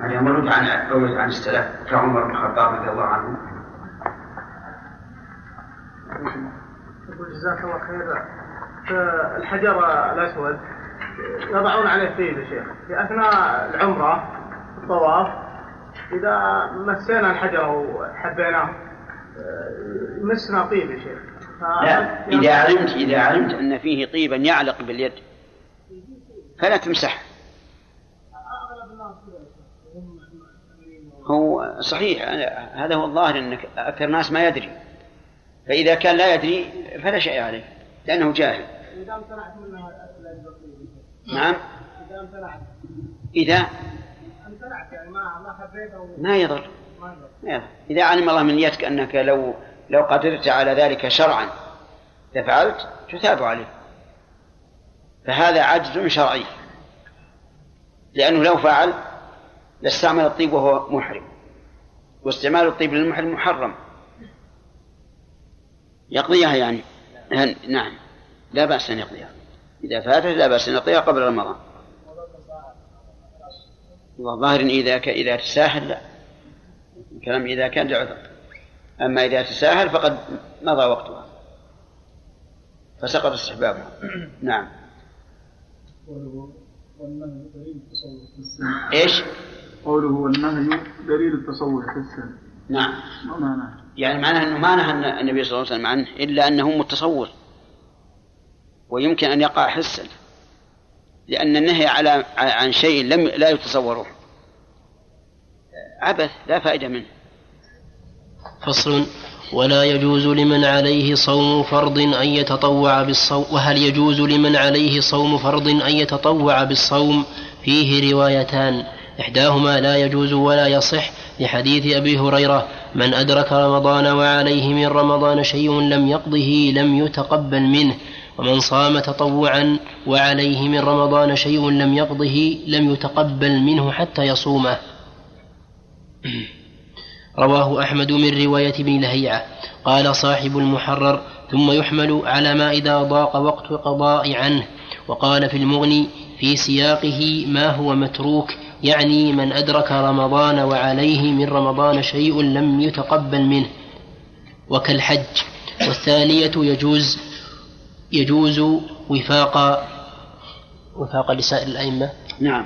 يعني يمرد عن عن السلف كعمر بن الخطاب رضي الله عنه. جزاك الله خير الحجر الأسود يضعون عليه طيب يا شيخ في اثناء العمرة الطواف إذا مسينا الحجر وحبيناه مسنا طيب يا شيخ. لا إذا علمت إذا علمت أن فيه طيبا يعلق باليد فلا تمسح. هو صحيح هذا هو الظاهر أنك أكثر الناس ما يدري. فإذا كان لا يدري فلا شيء عليه لأنه جاهل. إذا امتنعت نعم. إذا امتنعت. إذا ما يضر. ما يضر. إذا علم الله من نيتك أنك لو لو قدرت على ذلك شرعا لفعلت تثاب عليه. فهذا عجز شرعي. لأنه لو فعل لاستعمل الطيب وهو محرم. واستعمال الطيب للمحرم محرم. يقضيها يعني. نعم. لا بأس أن يقضيها. إذا فاتت لا بأس أن يقضيها قبل رمضان. وظاهر إذا ك... إذا تساهل لا. الكلام إذا كان لعذر أما إذا تساهل فقد مضى وقتها. فسقط استحبابها نعم. إيش؟ قوله والنهي دليل التصور في السن. نعم. يعني معناه إنه ما نهى النبي صلى الله عليه وسلم عنه إلا أنه متصور. ويمكن أن يقع حسا لأن النهي على عن شيء لم لا يتصوره. عبث لا فائدة منه. فصل ولا يجوز لمن عليه صوم فرض أن يتطوع بالصوم وهل يجوز لمن عليه صوم فرض أن يتطوع بالصوم؟ فيه روايتان. إحداهما لا يجوز ولا يصح لحديث أبي هريرة من أدرك رمضان وعليه من رمضان شيء لم يقضه لم يتقبل منه. ومن صام تطوعا وعليه من رمضان شيء لم يقضه لم يتقبل منه حتى يصومه. رواه أحمد من رواية ابن لهيعة. قال صاحب المحرر ثم يحمل على ما إذا ضاق وقت قضاء عنه. وقال في المغني في سياقه ما هو متروك يعني من أدرك رمضان وعليه من رمضان شيء لم يتقبل منه. وكالحج. والثانية يجوز يجوز وفاق وفاق لسائر الأئمة؟ نعم.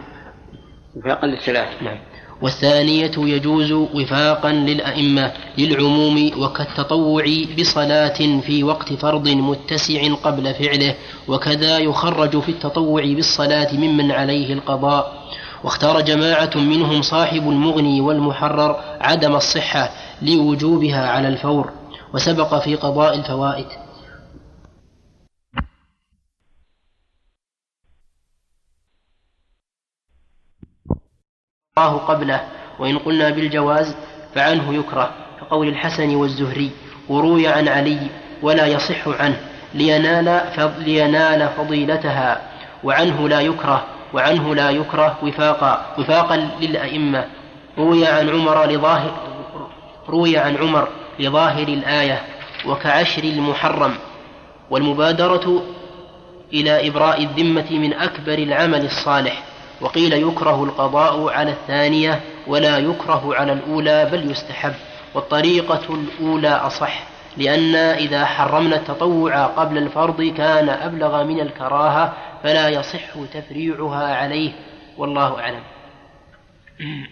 وفاقا للثلاث. نعم. والثانية يجوز وفاقا للأئمة للعموم وكالتطوع بصلاة في وقت فرض متسع قبل فعله وكذا يخرج في التطوع بالصلاة ممن عليه القضاء. واختار جماعة منهم صاحب المغني والمحرر عدم الصحة لوجوبها على الفور وسبق في قضاء الفوائد. الله قبله وإن قلنا بالجواز فعنه يكره كقول الحسن والزهري وروي عن علي ولا يصح عنه لينال, لينال فضيلتها وعنه لا يكره وعنه لا يكره وفاقا وفاقا للأئمة. روي عن عمر لظاهر روي عن عمر لظاهر الآية وكعشر المحرم والمبادرة إلى إبراء الذمة من أكبر العمل الصالح. وقيل يكره القضاء على الثانية ولا يكره على الأولى بل يستحب. والطريقة الأولى أصح لأن إذا حرمنا التطوع قبل الفرض كان أبلغ من الكراهة فلا يصح تفريعها عليه. والله أعلم.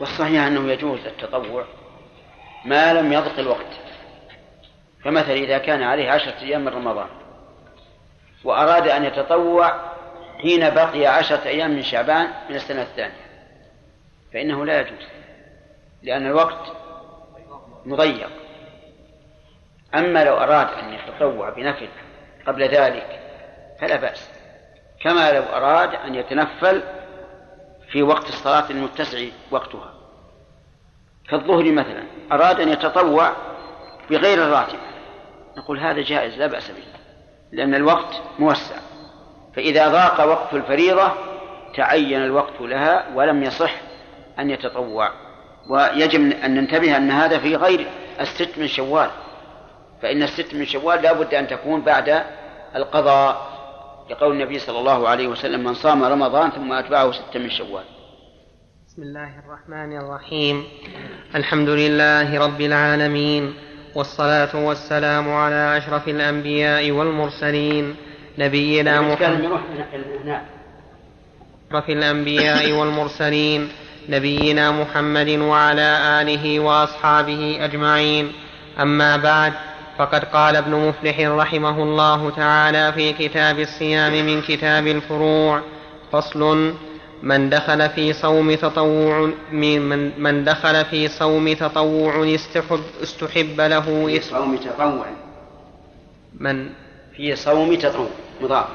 والصحيح أنه يجوز التطوع ما لم يضق الوقت. فمثلا إذا كان عليه عشرة أيام من رمضان وأراد أن يتطوع حين بقي عشرة أيام من شعبان من السنة الثانية. فإنه لا يجوز لأن الوقت مضيق. أما لو أراد أن يتطوع بنفل قبل ذلك فلا بأس كما لو أراد أن يتنفل في وقت الصلاة المتسع وقتها. كالظهر مثلا أراد أن يتطوع بغير الراتب. نقول هذا جائز لا بأس به لأن الوقت موسع. فإذا ضاق وقت الفريضة تعين الوقت لها ولم يصح أن يتطوع. ويجب أن ننتبه أن هذا في غير الست من شوال. فإن الست من شوال لا بد أن تكون بعد القضاء. لقول النبي صلى الله عليه وسلم من صام رمضان ثم أتبعه ستة من شوال. بسم الله الرحمن الرحيم. الحمد لله رب العالمين والصلاة والسلام على أشرف الأنبياء والمرسلين نبينا محمد. أشرف الأنبياء والمرسلين. نبينا محمد وعلى آله وأصحابه أجمعين. أما بعد فقد قال ابن مفلح رحمه الله تعالى في كتاب الصيام من كتاب الفروع. فصل من دخل في صوم تطوع من, من دخل في صوم تطوع استحب, استحب له في صوم تطوع. من في صوم تطوع مضاف.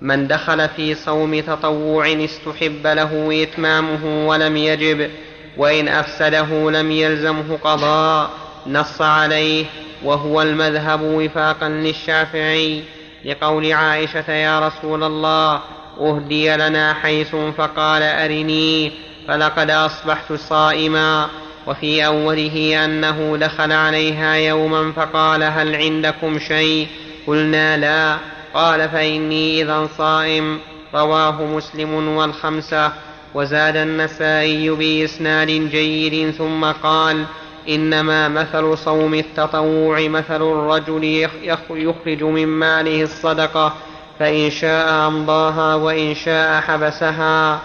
من دخل في صوم تطوع استحب له إتمامه ولم يجب وإن أفسده لم يلزمه قضاء نص عليه وهو المذهب وفاقا للشافعي. لقول عائشة يا رسول الله أهدي لنا حيث فقال أرني فلقد أصبحت صائما. وفي أوله أنه دخل عليها يوما فقال هل عندكم شيء؟ قلنا لا. قال فإني إذا صائم. رواه مسلم والخمسة. وزاد النسائي بإسناد جيد ثم قال إنما مثل صوم التطوع مثل الرجل يخرج من ماله الصدقة فإن شاء أمضاها وإن شاء حبسها.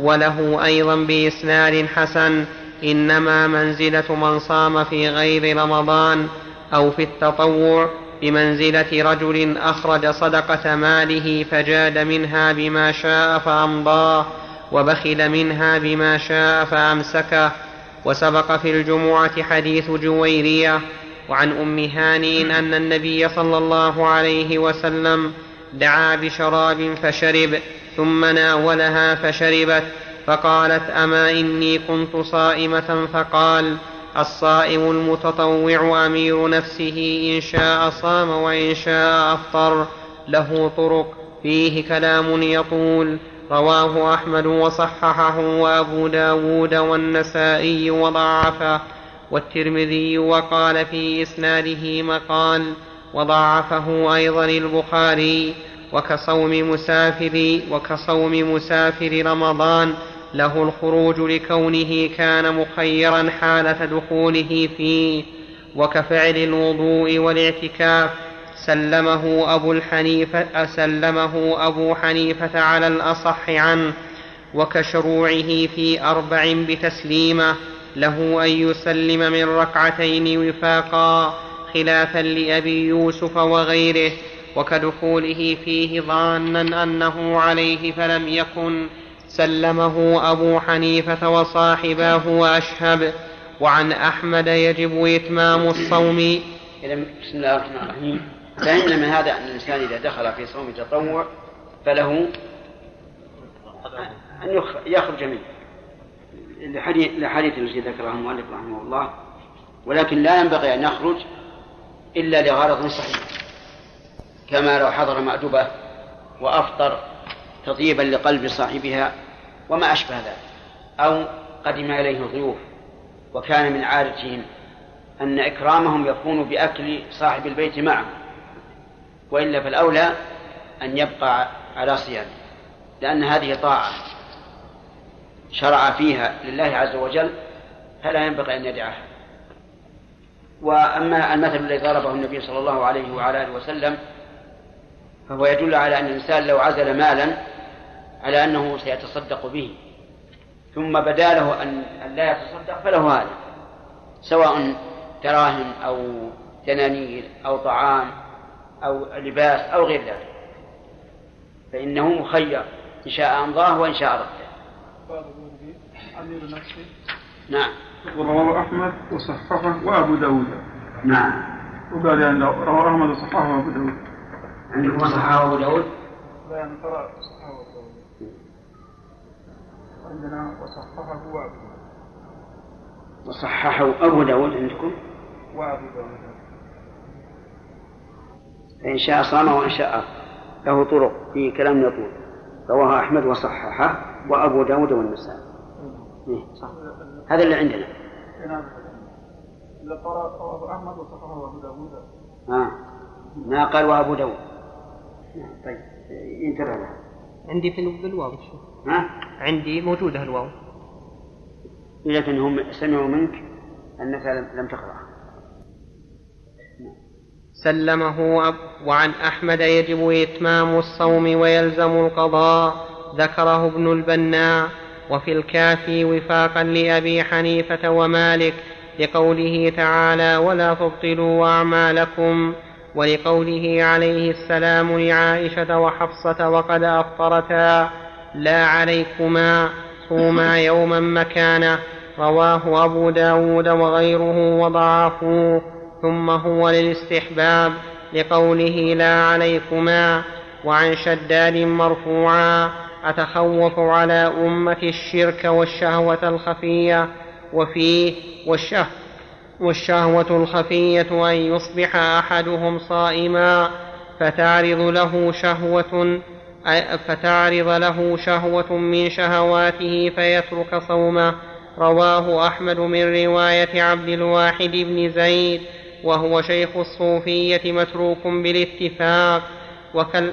وله أيضا بإسناد حسن إنما منزلة من صام في غير رمضان أو في التطوع بمنزلة رجل أخرج صدقة ماله فجاد منها بما شاء فأمضاه وبخل منها بما شاء فأمسكه وسبق في الجمعة حديث جويرية وعن أم هانئ أن النبي صلى الله عليه وسلم دعا بشراب فشرب ثم ناولها فشربت فقالت أما إني كنت صائمة؟ فقال الصائم المتطوع أمير نفسه إن شاء صام وإن شاء أفطر. له طرق. فيه كلام يطول. رواه أحمد وصححه وأبو داود والنسائي وضعفه. والترمذي وقال في إسناده مقال وضعفه أيضا البخاري. وكصوم مسافر وكصوم مسافر رمضان له الخروج لكونه كان مخيرا حالة دخوله فيه وكفعل الوضوء والاعتكاف سلمه أبو الحنيفة سلمه أبو حنيفة على الأصح عنه وكشروعه في أربع بتسليمة له أن يسلم من ركعتين وفاقا خلافا لأبي يوسف وغيره وكدخوله فيه ظانا أنه عليه فلم يكن سلمه أبو حنيفة وصاحباه وأشهب. وعن أحمد يجب إتمام الصوم. بسم الله الرحمن الرحيم. فإن من هذا أن الإنسان إذا دخل في صوم تطوع فله أن يخرج منه. لحديث الذي ذكره المؤلف رحمه الله. ولكن لا ينبغي أن يخرج إلا لغرض صحيح. كما لو حضر مأدبة وأفطر تطيبا لقلب صاحبها وما أشبه ذلك. أو قدم إليه ضيوف وكان من عادتهم أن إكرامهم يكون بأكل صاحب البيت معه وإلا فالأولى أن يبقى على صيامه لأن هذه طاعة شرع فيها لله عز وجل فلا ينبغي أن يدعها. وأما المثل الذي ضربه النبي صلى الله عليه وعلى آله وسلم فهو يدل على أن الإنسان لو عزل مالا على أنه سيتصدق به. ثم بدا له أن لا يتصدق فله هذا. سواء دراهم أو دنانير أو طعام أو لباس أو غير ذلك. فإنه مخير إن شاء أمضاه وإن شاء رده. نعم. ورواه أحمد وصححه وأبو داود. نعم. وقال يعني رواه أحمد وصححه وأبو داود. عندكم صححه أبو داود؟ لا يعني قرأ صححه. عندنا وصححه وأبو داود. وصححه أبو داود عندكم؟ وأبو داود. فإن شاء صام وإن شاء له طرق في كلام يطول. رواه أحمد وصححه وأبو داود والنسائي. إيه صح. هذا اللي عندنا. نعم. إذا قرأ أحمد وصححه أبو داود. آه. ما قال وأبو داود. نعم، طيب. انتبه له. عندي في الواو شوف ها؟ عندي موجودة الواو. إذا هم سمعوا منك أنك لم- لم تقرأ. سلمه أب وعن أحمد يجب إتمام الصوم ويلزم القضاء ذكره ابن البناء وفي الكافي وفاقا لأبي حنيفة ومالك لقوله تعالى ولا تبطلوا أعمالكم ولقوله عليه السلام لعائشة وحفصة وقد أفطرتا لا عليكما صوما يوما مكانه رواه أبو داود وغيره وضعفوه. ثم هو للاستحباب لقوله لا عليكما. وعن شداد مرفوعا أتخوف على أمة الشرك والشهوة الخفية. وفيه والشه والشهوة الخفية أن يصبح أحدهم صائما. فتعرض له شهوة فتعرض له شهوة من شهواته فيترك صومه. رواه أحمد من رواية عبد الواحد بن زيد وهو شيخ الصوفية متروك بالاتفاق وكال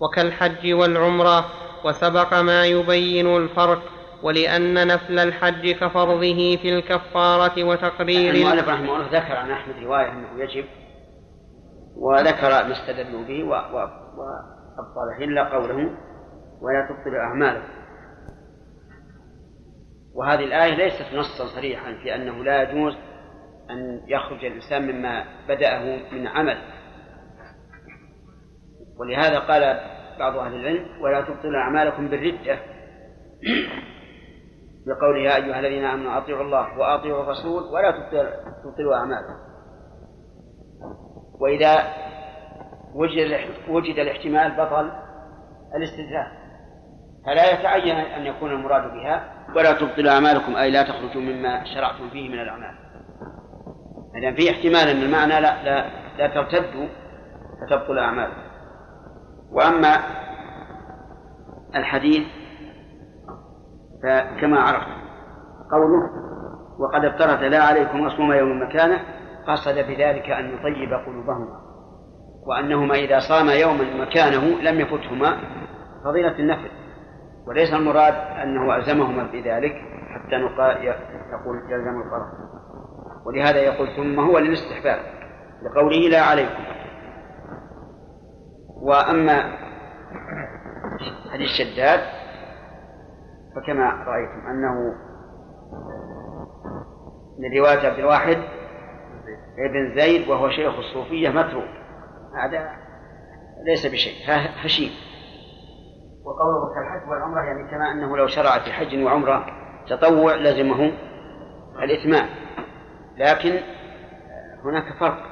وكالحج والعمرة وسبق ما يبين الفرق ولأن نفل الحج كفرضه في الكفارة وتقرير المؤلف رحمه الله ذكر عن أحمد رواية أنه يجب وذكر ما استدلوا به و- و- وأبطل إلا قوله ولا تبطل أعمالكم. وهذه الآية ليست نصا صريحا في أنه لا يجوز أن يخرج الإنسان مما بدأه من عمل. ولهذا قال بعض أهل العلم ولا تبطلوا أعمالكم بالردة. بقوله يا أيها الذين آمنوا أطيعوا الله وأطيعوا الرسول ولا تبطل- تبطلوا أعمالكم. وإذا وجد وجد الاحتمال بطل الاستثناء فلا يتعين أن يكون المراد بها. ولا تبطلوا أعمالكم أي لا تخرجوا مما شرعتم فيه من الأعمال. إذا في احتمال أن المعنى لا لا, لا ترتدوا فتبطل أعمالكم. وأما الحديث فكما عرفت قوله وقد افترض لا عليكم مصوم يوم مكانه قصد بذلك أن يطيب قلوبهما وأنهما إذا صام يوما مكانه لم يفتهما فضيلة النفل. وليس المراد أنه ألزمهما بذلك حتى يقول يلزم الفرض ولهذا يقول ثم هو للاستحباب لقوله لا عليكم. وأما حديث شداد فكما رأيتم أنه من رواية عبد الواحد ابن زيد وهو شيخ الصوفية متروك. هذا ليس بشيء. هشيم. وقوله كالحج والعمرة يعني كما أنه لو شرع في حج وعمرة تطوع لزمه الإتمام. لكن هناك فرق.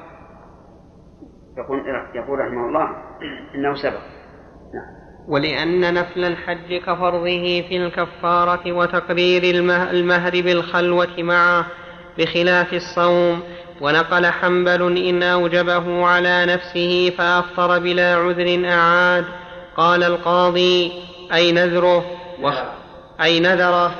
يقول يقول رحمه الله إنه سبق. نعم. ولأن نفل الحج كفرضه في الكفارة وتقرير المه- المهر بالخلوة معه بخلاف الصوم ونقل حنبل إن أوجبه على نفسه فأفطر بلا عذر أعاد. قال القاضي أي نذره؟ وخ... أي نذره؟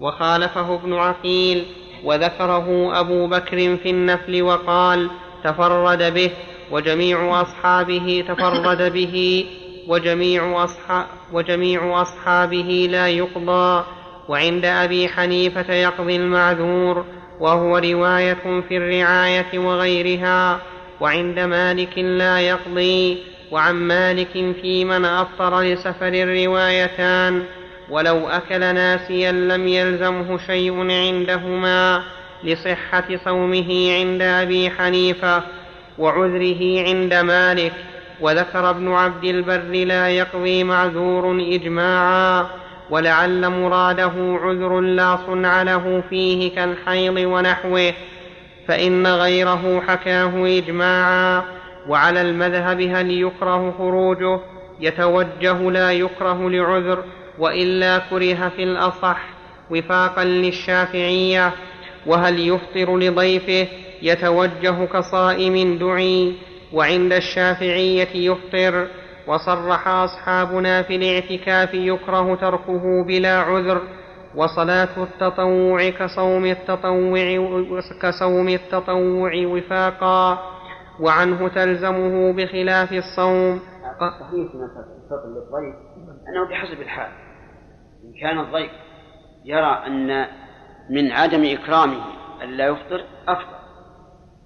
وخالفه ابن عقيل وذكره أبو بكر في النفل وقال تفرد به وجميع أصحابه تفرد به وجميع, أصحاب وجميع أصحابه لا يقضى وعند أبي حنيفة يقضي المعذور. وهو رواية في الرعاية وغيرها وعند مالك لا يقضي وعن مالك في من أفطر لسفر روايتان ولو أكل ناسيا لم يلزمه شيء عندهما لصحة صومه عند أبي حنيفة وعذره عند مالك وذكر ابن عبد البر لا يقضي معذور إجماعا. ولعل مراده عذر لا صنع له فيه كالحيض ونحوه فإن غيره حكاه إجماعا. وعلى المذهب هل يكره خروجه؟ يتوجه لا يكره لعذر وإلا كره في الأصح وفاقا للشافعية. وهل يفطر لضيفه؟ يتوجه كصائم دعي. وعند الشافعية يفطر. وصرح أصحابنا في الاعتكاف يكره تركه بلا عذر وصلاة التطوع كصوم التطوع كصوم التطوع وفاقا وعنه تلزمه بخلاف الصوم. صحيح في الفطر للضيف أنه بحسب الحال. إن كان الضيف يرى أن من عدم إكرامه ألا يفطر أفطر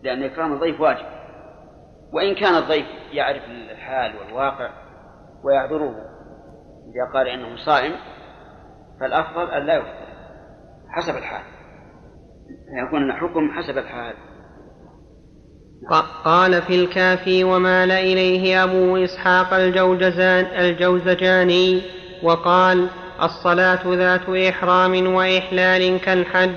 لأن إكرام الضيف واجب. وإن كان الضيف يعرف الحال والواقع ويعذره إذا قال إنه صائم فالأفضل أن لا يفطر حسب الحال. يكون الحكم حسب الحال. قال في الكافي ومال إليه أبو إسحاق الجوجزان الجوزجاني وقال الصلاة ذات إحرام وإحلال كالحج.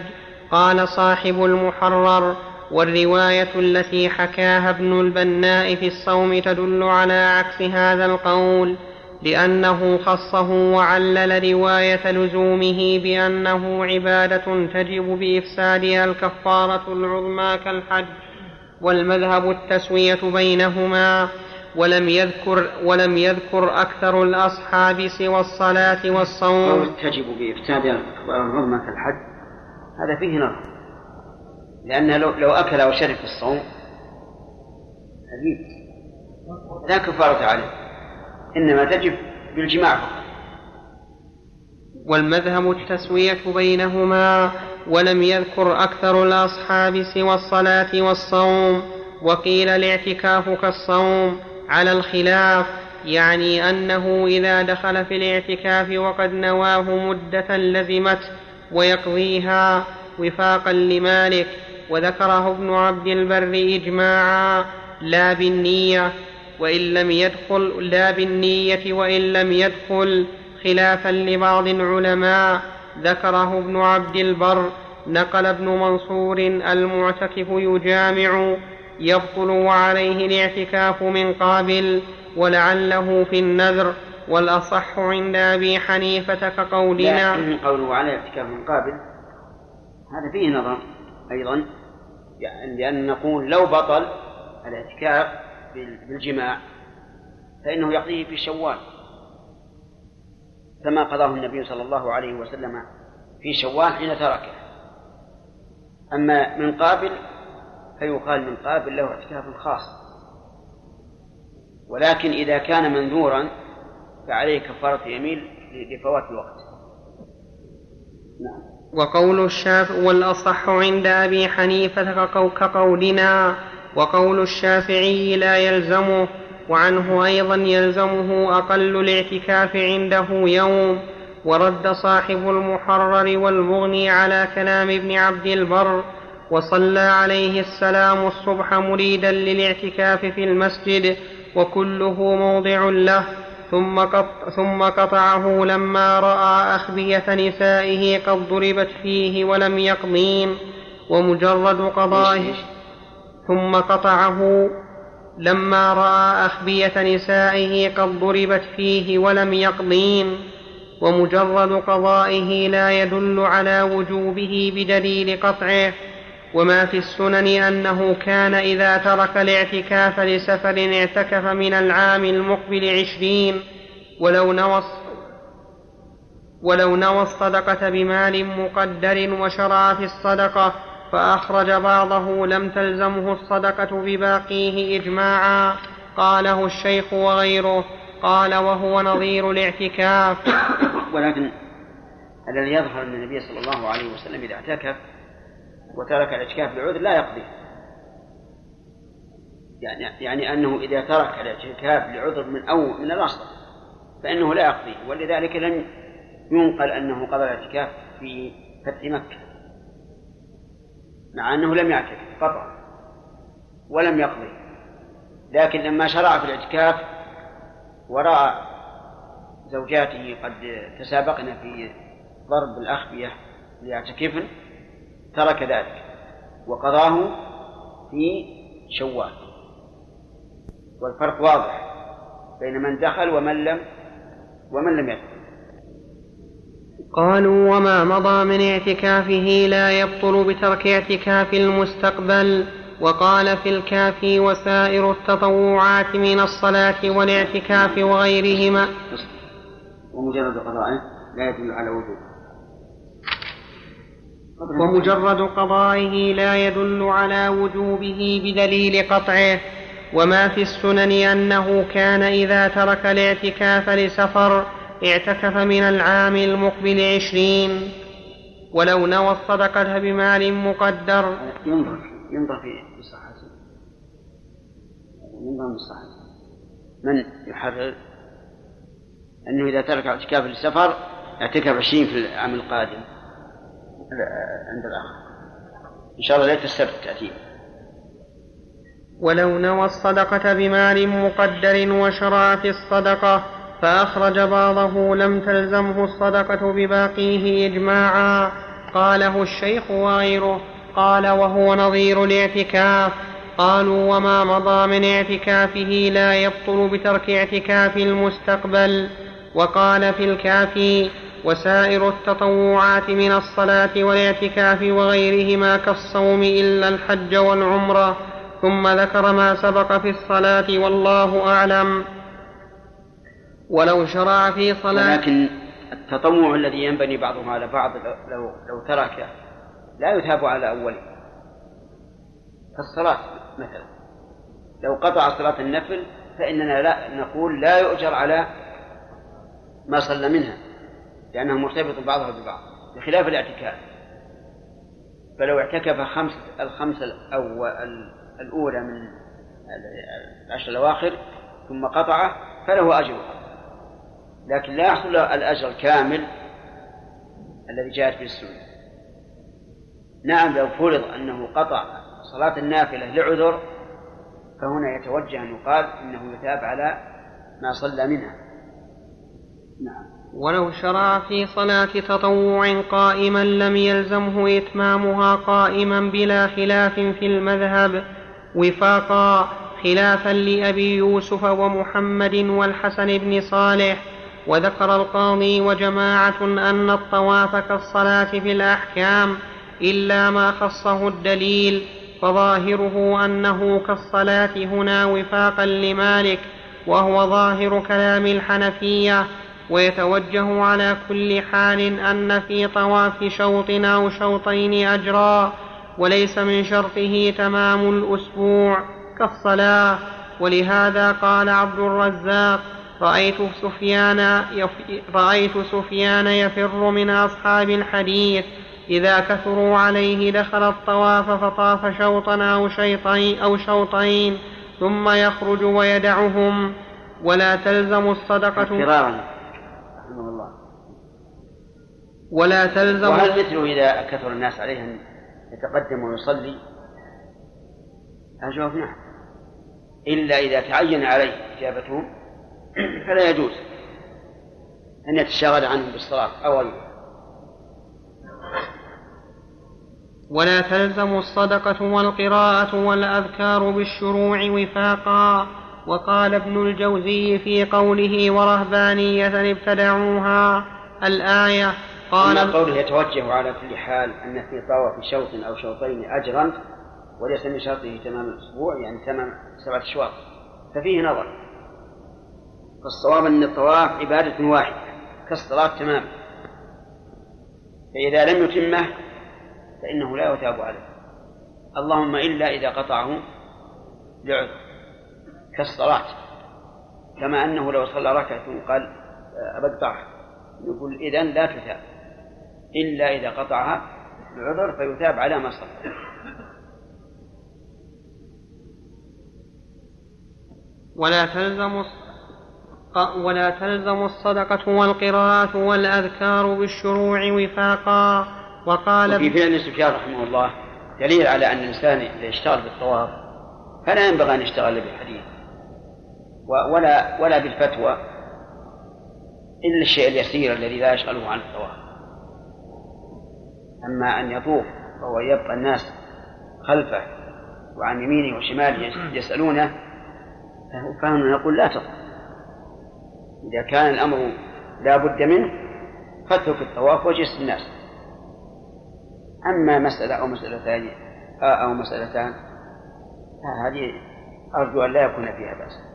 قال صاحب المحرر والرواية التي حكاها ابن البناء في الصوم تدل على عكس هذا القول لأنه خصه وعلل رواية لزومه بأنه عبادة تجب بإفسادها الكفارة العظمى كالحج والمذهب التسوية بينهما ولم يذكر ولم يذكر أكثر الأصحاب سوى الصلاة والصوم. تجب بإفسادها الكفارة العظمى كالحج هذا فيه نظر لأن لو, لو أكل أو شرب في الصوم حديث لا كفارة عليه. إنما تجب بالجماع فقط. والمذهب التسوية بينهما ولم يذكر أكثر الأصحاب سوى الصلاة والصوم وقيل الاعتكاف كالصوم على الخلاف يعني أنه إذا دخل في الاعتكاف وقد نواه مدة لزمته ويقضيها وفاقا لمالك. وذكره ابن عبد البر إجماعا. لا بالنية وإن لم يدخل لا بالنية وإن لم يدخل خلافا لبعض العلماء. ذكره ابن عبد البر. نقل ابن منصور المعتكف يجامع يبطل وعليه الاعتكاف من قابل ولعله في النذر. والأصح عند أبي حنيفة كقولنا. قوله عليه اعتكاف من قابل هذا فيه نظر أيضا. يعني لأن نقول لو بطل الاعتكاف بالجماع فإنه يقضيه في شوال كما قضاه النبي صلى الله عليه وسلم في شوال حين تركه. أما من قابل فيقال من قابل له اعتكاف خاص. ولكن إذا كان منذورا فعليه كفارة يمين لفوات الوقت. نعم. وقول الشافع والأصح عند أبي حنيفة كقولنا وقول الشافعي لا يلزمه وعنه أيضا يلزمه أقل الاعتكاف عنده يوم ورد صاحب المحرر والمغني على كلام ابن عبد البر وصلى عليه السلام الصبح مريدا للاعتكاف في المسجد وكله موضع له ثم, قط ثم قطعه لما رأى أخبية نسائه قد ضربت فيه ولم يقضين ومجرد قضائه ثم قطعه لما رأى أخبية نسائه قد ضربت فيه ولم يقضين ومجرد قضائه لا يدل على وجوبه بدليل قطعه. وما في السنن أنه كان إذا ترك الاعتكاف لسفر اعتكف من العام المقبل عشرين. ولو نوى ولو نوى الصدقة بمال مقدر وشرع في الصدقة فأخرج بعضه لم تلزمه الصدقة بباقيه إجماعا. قاله الشيخ وغيره قال وهو نظير الاعتكاف. ولكن الذي يظهر أن النبي صلى الله عليه وسلم إذا اعتكف وترك الإعتكاف بعذر لا يقضي. يعني يعني أنه إذا ترك الإعتكاف لعذر من أو من الأصل فإنه لا يقضي. ولذلك لم ينقل أنه قضى الإعتكاف في فتح مكة مع أنه لم يعتكف قطعا ولم يقضي. لكن لما شرع في الإعتكاف ورأى زوجاته قد تسابقن في ضرب الأخبية ليعتكفن ترك ذلك. وقضاه في شوال. والفرق واضح بين من دخل ومن لم ومن لم يدخل. قالوا وما مضى من اعتكافه لا يبطل بترك اعتكاف المستقبل وقال في الكافي وسائر التطوعات من الصلاة والاعتكاف وغيرهما. ومجرد قضائه لا يدل على وجوب ومجرد قضائه لا يدل على وجوبه بدليل قطعه. وما في السنن أنه كان إذا ترك الاعتكاف لسفر اعتكف من العام المقبل عشرين. ولو نوى الصدقة بمال مقدر. ينظر ينظر في صحته ينظر من صحته من يحرر؟ أنه إذا ترك اعتكاف للسفر اعتكف عشرين في العام القادم. عند الآخر. إن شاء الله ليلة السبت تأتي. ولو نوى الصدقة بمال مقدر وشرع في الصدقة فأخرج بعضه لم تلزمه الصدقة بباقيه إجماعا. قاله الشيخ وغيره. قال وهو نظير الاعتكاف. قالوا وما مضى من اعتكافه لا يبطل بترك اعتكاف المستقبل. وقال في الكافي وسائر التطوعات من الصلاة والاعتكاف وغيرهما كالصوم إلا الحج والعمرة ثم ذكر ما سبق في الصلاة والله أعلم. ولو شرع في صلاة ولكن التطوع الذي ينبني بعضه على بعض لو لو تركه لا يثاب على أوله كالصلاة مثلا. لو قطع صلاة النفل فإننا لا نقول لا يؤجر على ما صلى منها. لأنه مرتبط بعضها ببعض بخلاف الاعتكاف. فلو اعتكف خمس الخمس أو الأولى من العشر الأواخر ثم قطعه فله أجرها. لكن لا يحصل الأجر الكامل الذي جاءت به السنة. نعم لو فرض أنه قطع صلاة النافلة لعذر فهنا يتوجه أن يقال إنه يتاب على ما صلى منها. نعم. ولو شرع في صلاة تطوع قائما لم يلزمه إتمامها قائما بلا خلاف في المذهب وفاقا خلافا لأبي يوسف ومحمد والحسن بن صالح وذكر القاضي وجماعة أن الطواف كالصلاة في الأحكام إلا ما خصه الدليل فظاهره أنه كالصلاة هنا وفاقا لمالك وهو ظاهر كلام الحنفية ويتوجه على كل حال أن في طواف شوط أو شوطين أجرا وليس من شرطه تمام الأسبوع كالصلاة. ولهذا قال عبد الرزاق رأيت سفيان رأيت سفيان يفر من أصحاب الحديث إذا كثروا عليه دخل الطواف فطاف شوطا أو شيطين أو شوطين ثم يخرج ويدعهم. ولا تلزم الصدقة رحمه الله. ولا تلزم وهل مثله إذا كثر الناس عليه أن يتقدم ويصلي؟ الجواب نعم. إلا إذا تعين عليه إجابتهم فلا يجوز أن يتشاغل عنهم بالصلاة أو غيره ولا تلزم الصدقة والقراءة والأذكار بالشروع وفاقا. وقال ابن الجوزي في قوله ورهبانية ابتدعوها. الآية قال قوله يتوجه على كل حال أن في طواف شوط أو شوطين أجرا وليس من شرطه تمام الأسبوع يعني تمام سبعة أشواط. ففيه نظر. فالصواب أن الطواف عبادة واحدة كالصلاة تماما فإذا لم يتمه فإنه لا يتاب عليه. اللهم إلا إذا قطعه لعذر. كالصلاة كما أنه لو صلى ركعة قال أبقطعها يقول إذا لا تثاب إلا إذا قطعها بعذر فيثاب على ما صلى. ولا تلزم ولا تلزم الصدقة والقراءة والأذكار بالشروع وفاقا. وقال وفي فعل سفيان رحمه الله دليل على أن الإنسان إذا اشتغل بالطواف فلا ينبغي أن يشتغل بالحديث ولا ولا بالفتوى إلا الشيء اليسير الذي لا يشغله عن الطواف أما أن يطوف وهو يبقى الناس خلفه وعن يمينه وشماله يسألونه فهم نقول لا تطوف. إذا كان الأمر لا بد منه فاترك الطواف وجلس الناس أما مسألة أو مسألتان أو مسألتان هذه أرجو أن لا يكون فيها بأس.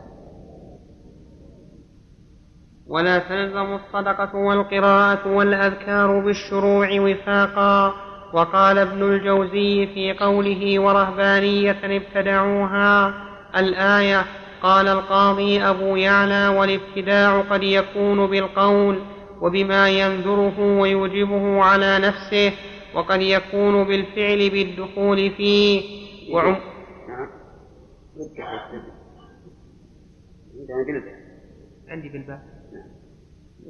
ولا تلزم الصدقة والقراءة والأذكار بالشروع وفاقا. وقال ابن الجوزي في قوله ورهبانية ابتدعوها الآية قال القاضي أبو يعلى والابتداع قد يكون بالقول وبما ينذره ويوجبه على نفسه وقد يكون بالفعل بالدخول فيه. وعم عندي بالباء.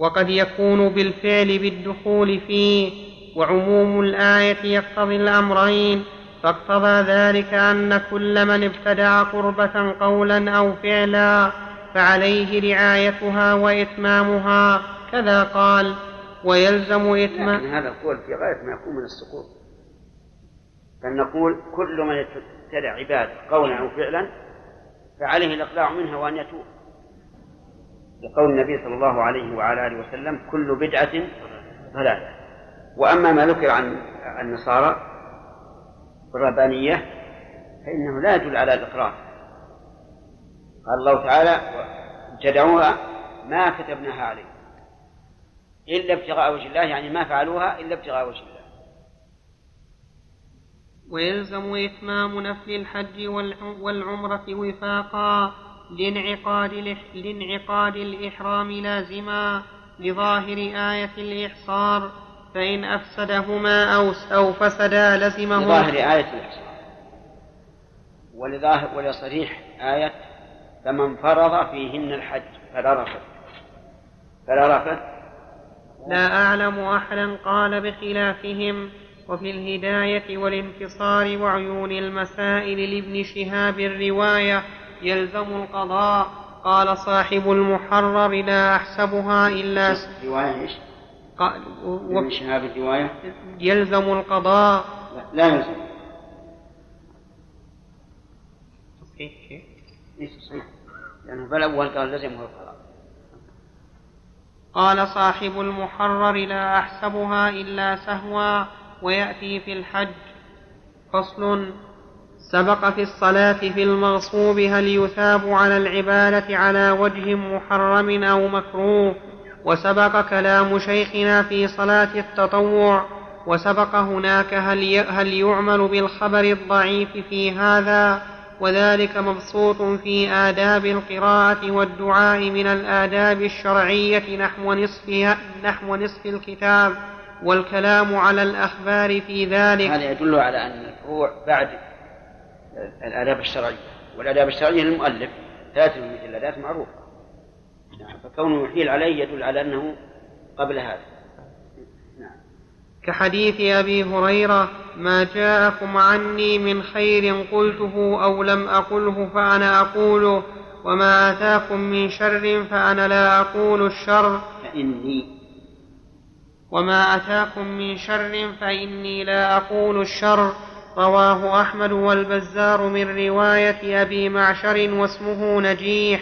وقد يكون بالفعل بالدخول فيه وعموم الآية يقتضي الأمرين. فاقتضى ذلك أن كل من ابتدع قربة قولا أو فعلا فعليه رعايتها وإتمامها. كذا قال ويلزم إتمام هذا القول في غاية ما يكون من السقوط. بل نقول كل من ابتدع عبادة قولا أو فعلا فعليه الإقلاع منها وأن يتوب. لقول النبي صلى الله عليه وعلى آله وسلم كل بدعة ضلالة. وأما ما ذكر عن النصارى والربانية فإنه لا يدل على الإقرار. قال الله تعالى ابتدعوها ما كتبناها عليه إلا ابتغاء وجه الله. يعني ما فعلوها إلا ابتغاء وجه الله. ويلزم إتمام نفل الحج والعمرة وفاقا. لانعقاد لانعقاد الإحرام لازما لظاهر آية الإحصار فإن أفسدهما أو أو فسدا لزمه لظاهر آية الإحصار ولظاهر ولصريح آية فمن فرض فيهن الحج فلا رفث فلا رفث. لا أعلم أحدا قال بخلافهم وفي الهداية والانتصار وعيون المسائل لابن شهاب الرواية يلزم القضاء. قال صاحب المحرر لا أحسبها إلا رواية إيش؟ قال ابن شهاب الرواية؟ يلزم القضاء. لا, لا يلزم صحيح ليس صحيح. لأنه فالأول قال لزمه القضاء. قال صاحب المحرر لا أحسبها إلا سهوا ويأتي في الحج فصل. سبق في الصلاة في المغصوب هل يثاب على العبادة على وجه محرم أو مكروه؟ وسبق كلام شيخنا في صلاة التطوع. وسبق هناك هل هل يعمل بالخبر الضعيف في هذا؟ وذلك مبسوط في آداب القراءة والدعاء من الآداب الشرعية نحو نصف نحو نصف الكتاب. والكلام على الأخبار في ذلك. هذا يدل على أن الفروع بعد الآداب الشرعية. والآداب الشرعية للمؤلف ثلاثة من الآداب معروفة. نعم. فكونه يحيل عليه يدل على أنه قبل هذا. نعم. كحديث أبي هريرة ما جاءكم عني من خير قلته أو لم أقله فأنا أقوله وما آتاكم من شر فأنا لا أقول الشر. فإني. وما أتاكم من شر فإني لا أقول الشر. رواه أحمد والبزار من رواية أبي معشر واسمه نجيح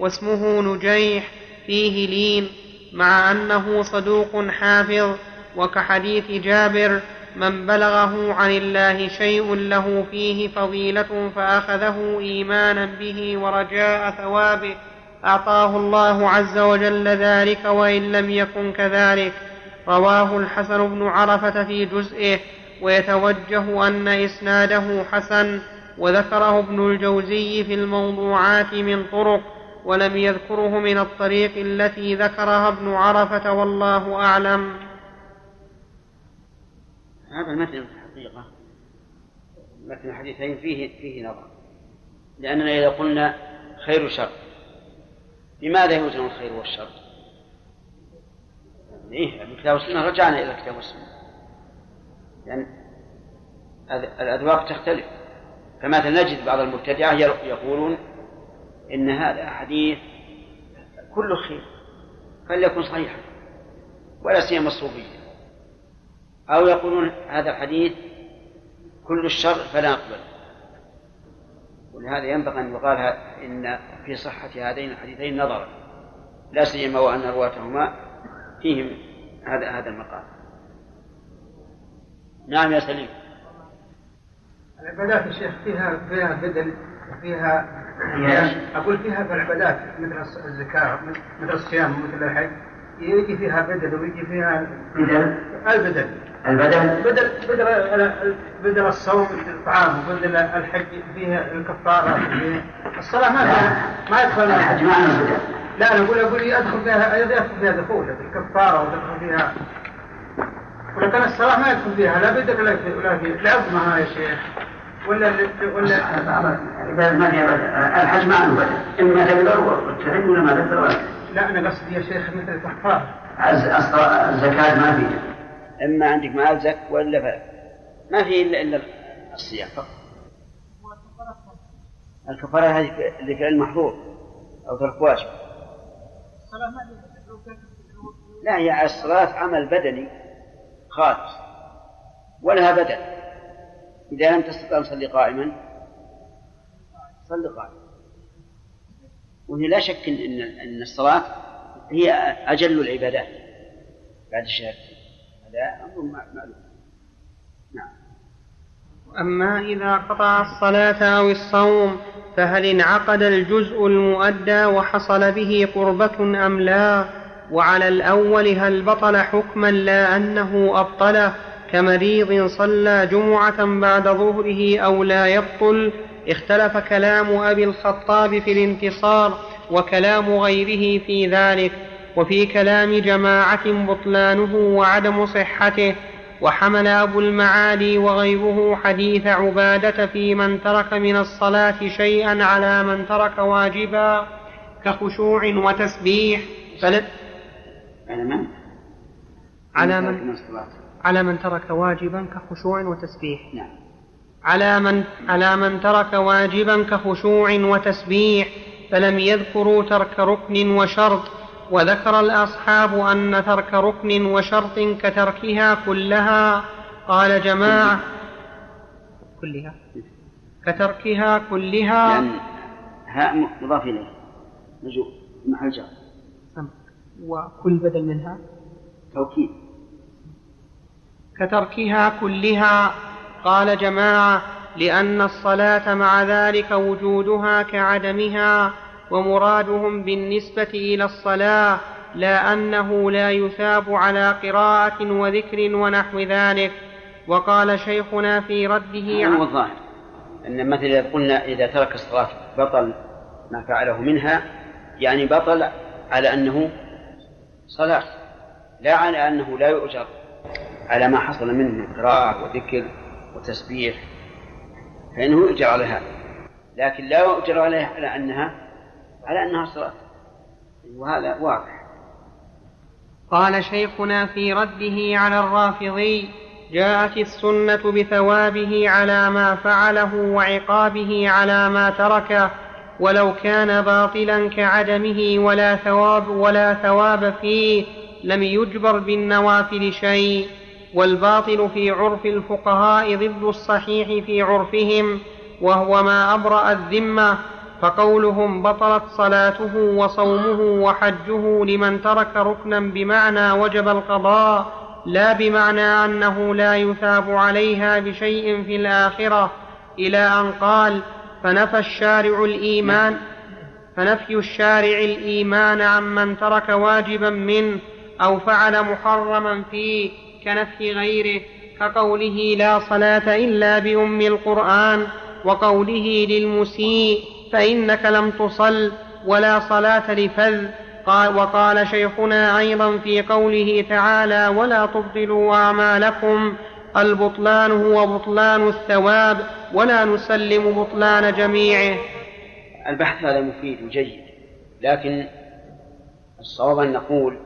واسمه نجيح فيه لين مع أنه صدوق حافظ وكحديث جابر من بلغه عن الله شيء له فيه فضيلة فأخذه إيمانا به ورجاء ثوابه. أعطاه الله عز وجل ذلك وإن لم يكن كذلك. رواه الحسن بن عرفة في جزئه. ويتوجه أن إسناده حسن وذكره ابن الجوزي في الموضوعات من طرق ولم يذكره من الطريق التي ذكرها ابن عرفة والله أعلم هذا المتن في الحقيقة متن الحديثين فيه فيه نظر لأننا إذا قلنا خير شر لماذا يوزن الخير والشر؟ إيه الكتاب والسنة رجعنا إلى الكتاب والسنة لأن الأذواق تختلف. فمثلا نجد بعض المبتدعة يقولون إن هذا حديث كله خير فليكن صحيحا ولا سيما الصوفية. أو يقولون هذا الحديث كل الشر فلا نقبل ولهذا ينبغي أن يقال إن في صحة هذين الحديثين نظرا لا سيما وأن رواتهما فيهم هذا هذا المقام. نعم يا سليم. العبادات يا شيخ فيها فيها بدل فيها أقول فيها في العبادات مثل الزكاة مثل الصيام مثل الحج يجي فيها بدل ويجي فيها بدل. البدل. البدل؟ بدل بدل بدل الصوم الطعام وبدل الحج فيها الكفارة فيها الصلاة ما فيها ما يدخل الحج ما لا أنا أقول أقول يدخل فيها يدخل فيها دخول الكفارة ويدخل فيها ولكن الصلاة ما يدخل فيها. لا بدل ولا في ولا في العظمى يا شيخ. ولا ولا إذا ما فيها بدل. الحج ما عنه بدل إما تقدر وتحج ولا ما تقدر. ولا لا أنا قصدي يا شيخ مثل الكفارة الز- الزكاة ما فيها إما عندك مال زك ولا فلا ما في إلا إلا الصيام. فقط الكفارة هذه اللي فعل محظور أو ترك واجب لا هي الصلاة عمل بدني. خالص ولها بدل. إذا لم تستطع أن تصلي قائما. صل قائما. وهي لا شك إن إن الصلاة هي أجل العبادات. بعد الشهادتين هذا أمر معلوم. نعم. أما إذا قطع الصلاة أو الصوم فهل انعقد الجزء المؤدى وحصل به قربة أم لا؟ وعلى الأول هل بطل حكما لا أنه أبطله كمريض صلى جمعة بعد ظهره أو لا يبطل؟ اختلف كلام أبي الخطاب في الانتصار وكلام غيره في ذلك وفي كلام جماعة بطلانه وعدم صحته. وحمل أبو المعالي وغيره حديث عبادة في من ترك من الصلاة شيئا على من ترك واجبا كخشوع وتسبيح. فل... على من؟ على من على من ترك واجبا كخشوع وتسبيح. نعم. على من على من ترك واجبا كخشوع وتسبيح فلم يذكروا ترك ركن وشرط وذكر الأصحاب أن ترك ركن وشرط كتركها كلها. قال جماعة كلها؟ كتركها كلها. لأن هاء مضاف إليه. محل جر وكل بدل منها. توكيد. كتركها كلها. قال جماعة لأن الصلاة مع ذلك وجودها كعدمها ومرادهم بالنسبة إلى الصلاة لا أنه لا يثاب على قراءة وذكر ونحو ذلك. وقال شيخنا في رده هو الظاهر أن مثلا إذا قلنا إذا ترك الصلاة بطل ما فعله منها يعني بطل على أنه صلاة لا على أنه لا يؤجر على ما حصل منه من قراءة وذكر وتسبيح فإنه يؤجر على هذا. لكن لا يؤجر عليها على أنها على أنها صلاة وهذا واضح. قال شيخنا في رده على الرافضي جاءت السنة بثوابه على ما فعله وعقابه على ما تركه. ولو كان باطلا كعدمه ولا ثواب ولا ثواب فيه لم يجبر بالنوافل شيء. والباطل في عرف الفقهاء ضد الصحيح في عرفهم وهو ما أبرأ الذمة. فقولهم بطلت صلاته وصومه وحجه لمن ترك ركنا بمعنى وجب القضاء لا بمعنى أنه لا يثاب عليها بشيء في الآخرة إلى أن قال فنفى الشارع الإيمان فنفي الشارع الإيمان عمن ترك واجبا منه أو فعل محرما فيه كنفي غيره كقوله لا صلاة إلا بأم القرآن وقوله للمسيء فإنك لم تصل ولا صلاة لفذ قال وقال شيخنا أيضا في قوله تعالى ولا تبطلوا أعمالكم البطلان هو بطلان الثواب ولا نسلم بطلان جميعه. البحث هذا مفيد وجيد لكن الصواب أن نقول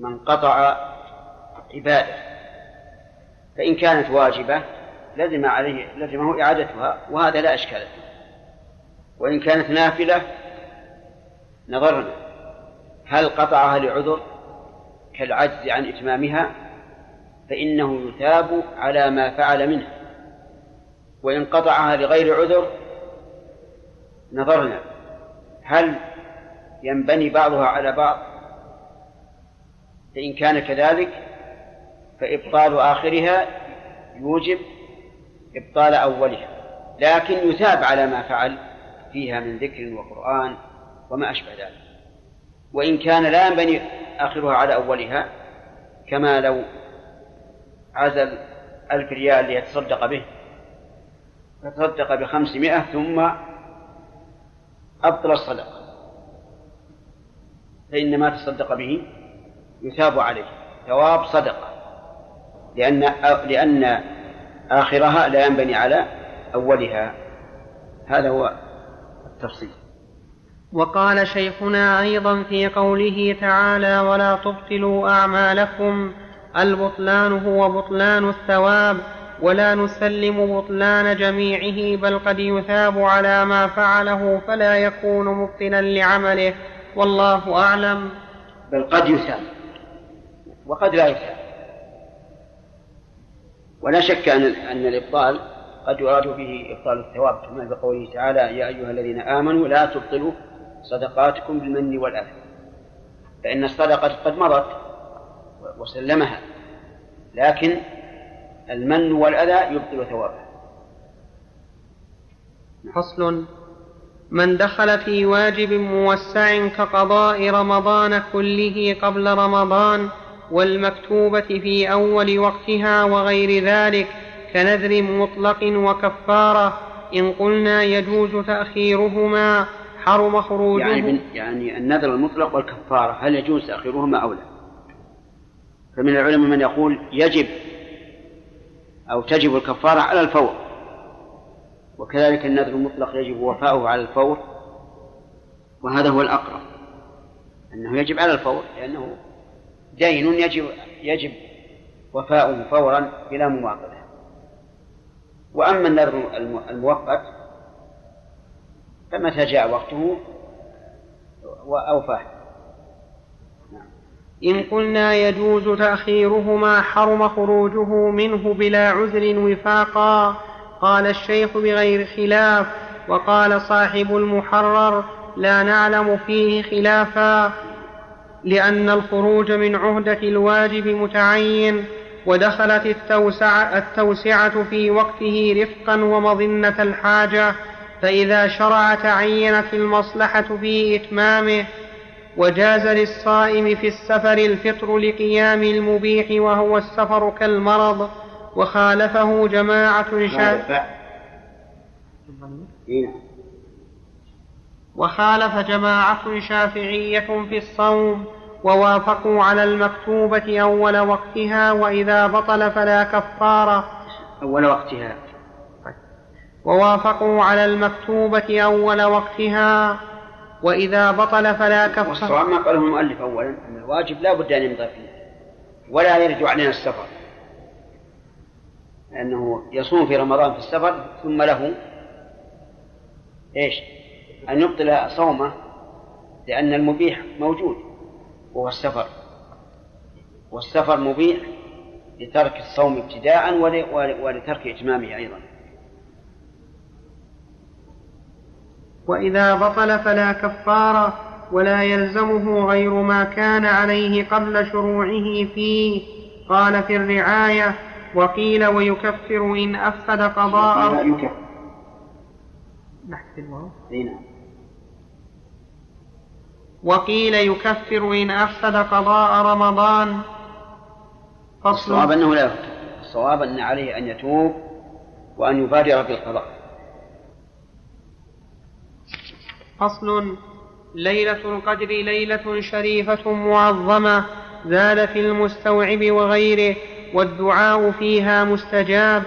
من قطع عبادة فإن كانت واجبة لزم عليه لزمه إعادتها وهذا لا إشكال فيه. وإن كانت نافلة نظرنا هل قطعها لعذر كالعجز عن إتمامها؟ فإنه يثاب على ما فعل منها وإن قطعها لغير عذر نظرنا هل ينبني بعضها على بعض؟ فإن كان كذلك فإبطال آخرها يوجب إبطال أولها. لكن يثاب على ما فعل فيها من ذكر وقرآن وما أشبه ذلك. وإن كان لا ينبني آخرها على أولها كما لو عزل ألف ريال ليتصدق به. فتصدق بخمسمائة ثم أبطل الصدقة فإن ما تصدق به يثاب عليه. ثواب صدقة. لأن لأن آخرها لا ينبني على أولها. هذا هو التفصيل. وقال شيخنا أيضا في قوله تعالى ولا تبطلوا أعمالكم البطلان هو بطلان الثواب ولا نسلم بطلان جميعه بل قد يثاب على ما فعله فلا يكون مبطلا لعمله. والله أعلم. بل قد يثاب وقد لا يثاب. ولا شك أن أن الإبطال قد يراد به إبطال الثواب كما بقوله تعالى يا أيها الذين آمنوا لا تبطلوا صدقاتكم بالمن والأذى. فإن الصدقة قد مضت وسلمها. لكن المن والأذى يبطل ثوابه فصل. من دخل في واجب موسع كقضاء رمضان كله قبل رمضان والمكتوبة في أول وقتها وغير ذلك كنذر مطلق وكفارة إن قلنا يجوز تأخيرهما حرم خروجه. يعني, يعني النذر المطلق والكفارة هل يجوز تأخيرهما أو لا؟ فمن العلماء من يقول يجب أو تجب الكفارة على الفور. وكذلك النذر المطلق يجب وفاؤه على الفور وهذا هو الأقرب أنه يجب على الفور لأنه دين يجب يجب وفاؤه فورا بلا مواقفة. وأما النذر المؤقت فمتى جاء وقته؟ وأوفاه. إن قلنا يجوز تأخيرهما حرم خروجه منه بلا عذر وفاقا قال الشيخ بغير خلاف وقال صاحب المحرر لا نعلم فيه خلافا لأن الخروج من عهدة الواجب متعين ودخلت التوسعة, التوسعة في وقته رفقا ومظنة الحاجة فإذا شرع تعينت المصلحة في إتمامه وجاز للصائم في السفر الفطر لقيام المبيح وهو السفر كالمرض وخالفه جماعة شافعية وخالف جماعة شافعية في الصوم ووافقوا على المكتوبة أول وقتها وإذا بطل فلا كفارة. أول وقتها. ووافقوا على المكتوبة أول وقتها وإذا بطل فلا كفارة والصواب ما قاله المؤلف أولا أن الواجب لا بد أن يمضي فيه ولا يرجع علينا السفر. لأنه يصوم في رمضان في السفر ثم له إيش؟ أن يبطل صومه لأن المبيح موجود وهو السفر. والسفر مبيح لترك الصوم ابتداء ولترك إتمامه أيضا. وإذا بطل فلا كفارة ولا يلزمه غير ما كان عليه قبل شروعه فيه. قال في الرعاية وقيل ويكفر إن أفسد قضاء وقيل يكفر. إن أفسد قضاء رمضان. فصل. الصواب أنه لا يكفر. الصواب أن عليه أن يتوب وأن يبادر بالقضاء فصل ليلة القدر ليلة شريفة معظمة زاد في المستوعب وغيره والدعاء فيها مستجاب.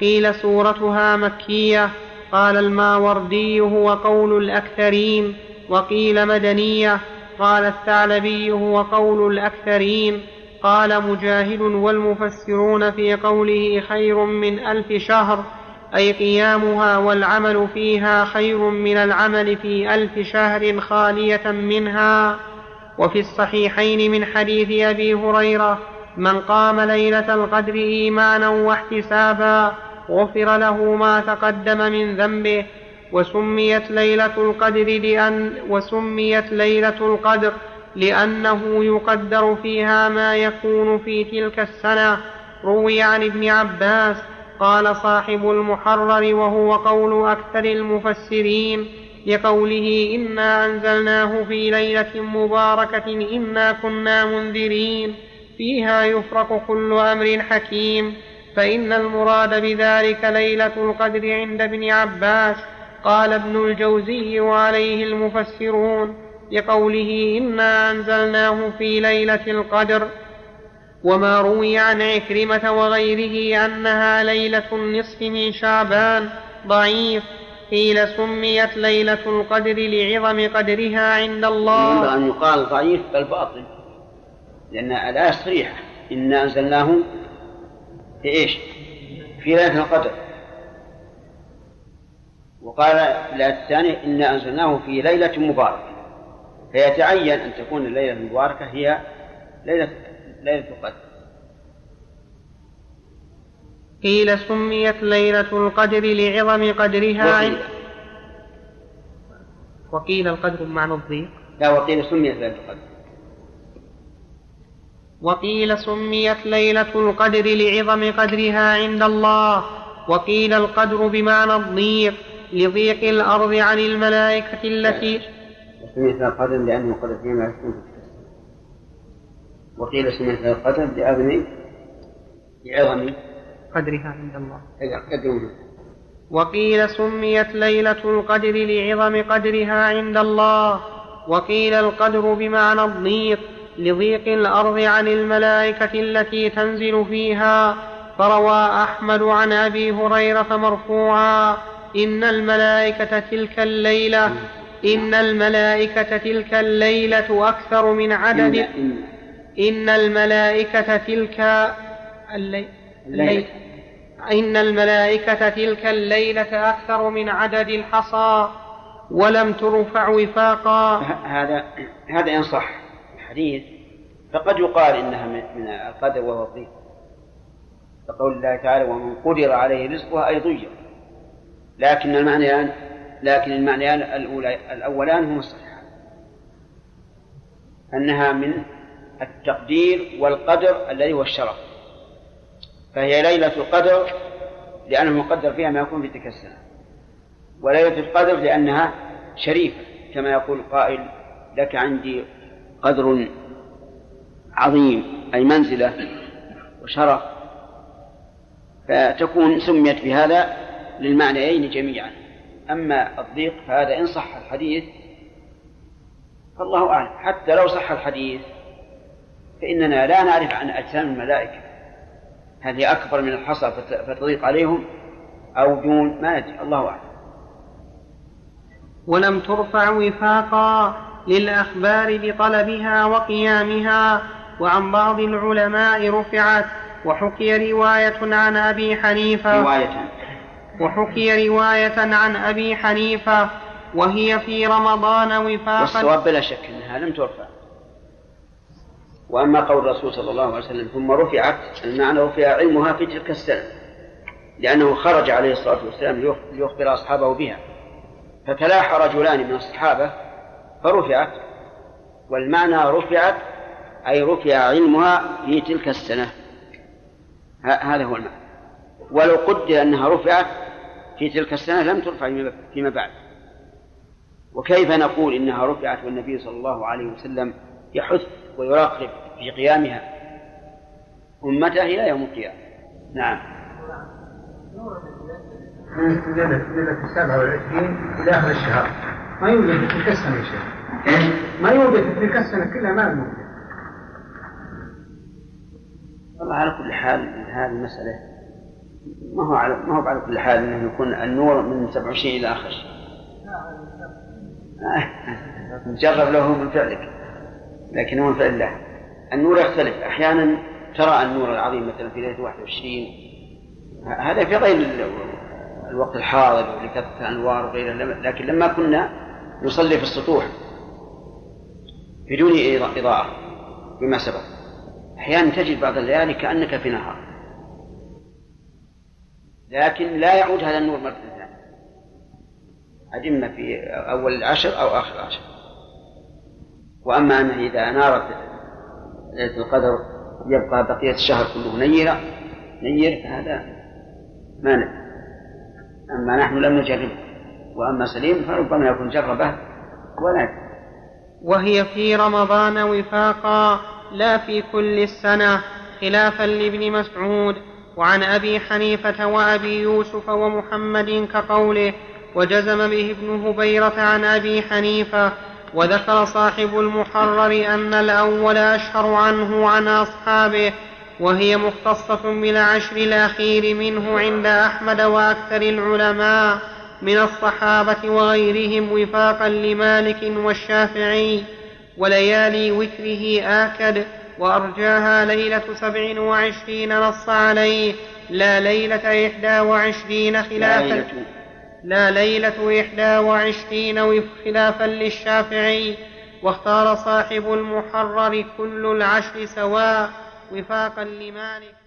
قيل سورتها مكية قال الماوردي هو قول الأكثرين وقيل مدنية قال الثعلبي هو قول الأكثرين. قال مجاهد والمفسرون في قوله خير من ألف شهر. أي قيامها والعمل فيها خير من العمل في ألف شهر خالية منها. وفي الصحيحين من حديث أبي هريرة من قام ليلة القدر إيمانا واحتسابا غفر له ما تقدم من ذنبه وسميت ليلة القدر لأن وسميت ليلة القدر لأنه يقدر فيها ما يكون في تلك السنة. روي عن ابن عباس قال صاحب المحرر وهو قول أكثر المفسرين لقوله إنا أنزلناه في ليلة مباركة إنا كنا منذرين فيها يفرق كل أمر حكيم فإن المراد بذلك ليلة القدر عند ابن عباس قال ابن الجوزي وعليه المفسرون لقوله إنا أنزلناه في ليلة القدر وما روي عن عكرمة وغيره أنها ليلة النصف من شعبان ضعيف قيل سميت ليلة القدر لعظم قدرها عند الله. ينبغي أن يقال ضعيف بل باطل لأن الآية صريحة. إنا أنزلناه في إيش؟ في ليلة القدر. وقال في الآية الثانية إنا أنزلناه في ليلة مباركة. فيتعين أن تكون الليلة المباركة هي ليلة ليلة القدر قيل سميت ليلة القدر لعظم قدرها. وقيل, وقيل القدر بمعنى الضيق. لا وقيل سميت ليلة القدر. وقيل سميت ليلة القدر لعظم قدرها عند الله. وقيل القدر بمعنى الضيق لضيق الأرض عن الملائكة التي سميت القدر لأنه قدر فيها ما يكون وقيل سميت القدر لعظم لعظم. قدرها عند الله. قدره وقيل سميت ليلة القدر لعظم قدرها عند الله. وقيل القدر بمعنى الضيق لضيق الأرض عن الملائكة التي تنزل فيها. فروى أحمد عن أبي هريرة مرفوعا إن الملائكة تلك الليلة إن الملائكة تلك الليلة أكثر من عدد. إن الملائكة تلك الليلة, الليلة. إن الملائكة تلك الليلة أكثر من عدد الحصى ولم ترفع وفاقا. هذا هذا إن صح. الحديث فقد يقال إنها من القدر وهو الضيق. كقول الله تعالى ومن قدر عليه رزقها أي ضيق. لكن المعنيان لكن المعنيان الأولان هما الصحيحان. أنها من التقدير والقدر الذي هو الشرف. فهي ليلة القدر لأنه مقدر فيها ما يكون في تلك السنة وليلة القدر لأنها شريفة كما يقول قائل لك عندي قدر عظيم أي منزلة وشرف. فتكون سميت بهذا للمعنيين جميعا. أما الضيق فهذا إن صح الحديث فالله أعلم. حتى لو صح الحديث فإننا لا نعرف عن أجسام الملائكة. هل هي أكبر من الحصى فتضيق عليهم أو دون ما ندري الله أعلم. ولم ترفع وفاقا للأخبار بطلبها وقيامها وعن بعض العلماء رفعت وحكي رواية عن أبي حنيفة. رواية. وحكي رواية عن أبي حنيفة وهي في رمضان وفاقا. والصواب بلا شك أنها لم ترفع. وأما قول الرسول صلى الله عليه وسلم ثم رفعت المعنى رفع علمها في تلك السنة لأنه خرج عليه الصلاة والسلام ليخبر أصحابه بها. فتلاحى رجلان من الصحابة فرفعت والمعنى رفعت أي رفع علمها في تلك السنة. هذا هو المعنى. ولو قدر أنها رفعت في تلك السنة لم ترفع فيما بعد. وكيف نقول إنها رفعت والنبي صلى الله عليه وسلم يحث ويراقب في قيامها. أمته إلى يوم القيامة. نعم. من ليلة السابعة والعشرين إلى آخر الشهر ما يوجد في تلك السنة يا شيخ. ما يوجد في تلك السنة كلها ما يوجد والله على كل حال هذه المسألة ما هو على ما هو على كل حال إنه يكون النور من 27 إلى آخر. شيء. جرب له من فعلك لكن هو من فعل الله. النور يختلف. أحيانا ترى النور العظيم مثلا في ليلة 21 هذا في غير الوقت الحاضر لكثرة الأنوار وغيره لكن لما كنا نصلي في السطوح بدون إضاءة بما سبق. أحيانا تجد بعض الليالي كأنك في نهار. لكن لا يعود هذا النور مرة ثانية. أجمة في أول العشر أو آخر العشر. وأما أنه إذا أنارت ليلة القدر يبقى بقية الشهر كله نيرة. نير فهذا ما ندري أما نحن لم نجربه وأما سليم فربما يكون جربه ولا وهي في رمضان وفاقا لا في كل السنة خلافا لابن مسعود. وعن أبي حنيفة وأبي يوسف ومحمد كقوله وجزم به ابن هبيرة عن أبي حنيفة وذكر صاحب المحرر أن الأول أشهر عنه عن أصحابه وهي مختصة بالعشر الأخير منه عند أحمد وأكثر العلماء من الصحابة وغيرهم وفاقا لمالك والشافعي. وليالي وتره آكد وأرجاها ليلة سبع وعشرين نص عليه لا ليلة إحدى وعشرين خلافا. لا ليلة إحدى وعشرين خلافا للشافعي واختار صاحب المحرر كل العشر سواء وفاقا لمالك.